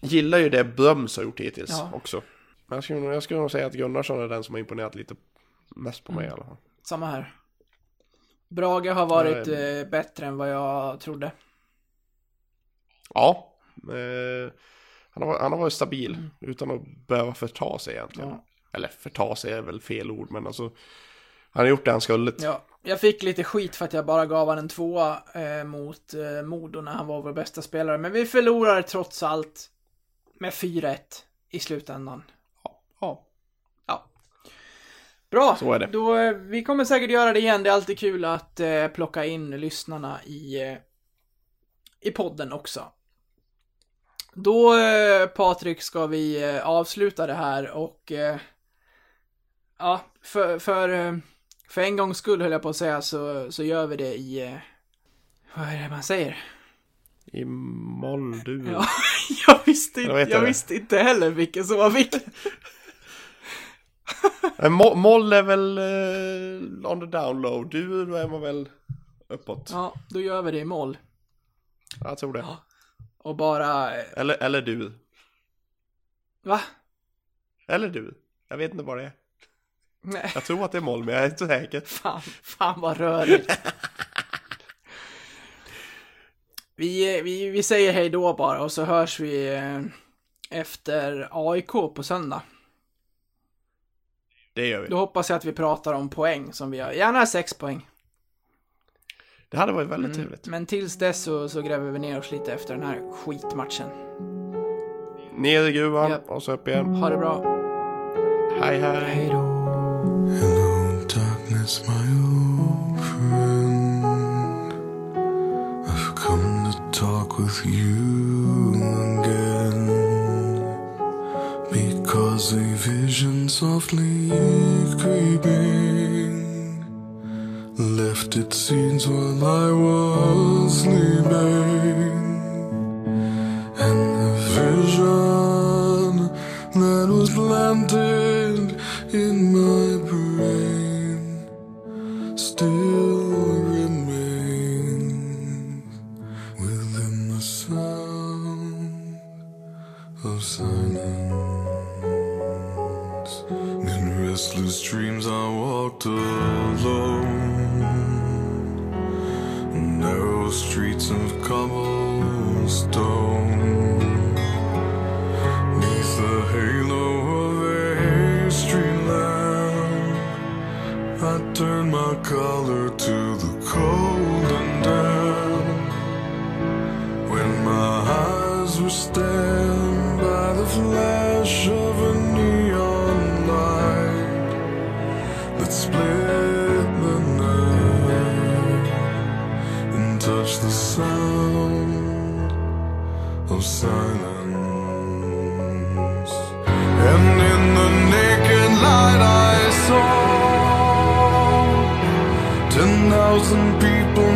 Gillar ju det Bröms har gjort hittills Ja. också. Men jag skulle, jag skulle nog säga att Gunnarsson är den som har imponerat lite mest på mig i alla fall. Samma här. Brage har varit eh, bättre än vad jag trodde. Ja. Eh, han, har, han har varit stabil utan att behöva förta sig egentligen. Mm. Ja. Eller förta sig är väl fel ord, men alltså. Han har gjort det han skulle. Ja, jag fick lite skit för att jag bara gav han en tvåa eh, mot eh, Modo när han var vår bästa spelare. Men vi förlorar trots allt med 4-1 i slutändan. Bra, Så är det. Då, eh, vi kommer säkert göra det igen. Det är alltid kul att eh, plocka in lyssnarna i, eh, i podden också. Då, eh, Patrik, ska vi eh, avsluta det här och eh, ja, för, för, eh, för en gångs skull höll jag på att säga så, så gör vi det i, vad är det man säger? I molldur. Ja, *laughs* jag visste Jag inte, vet jag det. visste inte heller vilken som var vilken. Mo- moll är väl eh, on the down low. Dur då är man väl uppåt. Ja, då gör vi det i moll. Jag tror det. Och bara, eh, Eller, eller du. va? Eller du. Jag vet inte vad det är. Nej. Jag tror att det är moll, men jag är inte säker. Fan, fan vad rörigt. *laughs* vi, vi, vi säger hej då bara och så hörs vi eh, efter AIK på söndag. Det gör vi. Då hoppas jag att vi pratar om poäng som vi har. Gärna sex poäng. Det hade varit väldigt Mm, trevligt. men tills dess så, så gräver vi ner oss lite efter den här skitmatchen. Ner i gruvan Japp. och så upp igen. Ha det bra. Hej hej. Hej då. Hello, darkness, my old friend. I've come to talk with you Because a vision softly creeping left its seeds while I was sleeping. And the vision that was planted in my collar to the cold and damp. When my eyes were stabbed by the flash of a neon light that split the night and touched the sound of silence. some people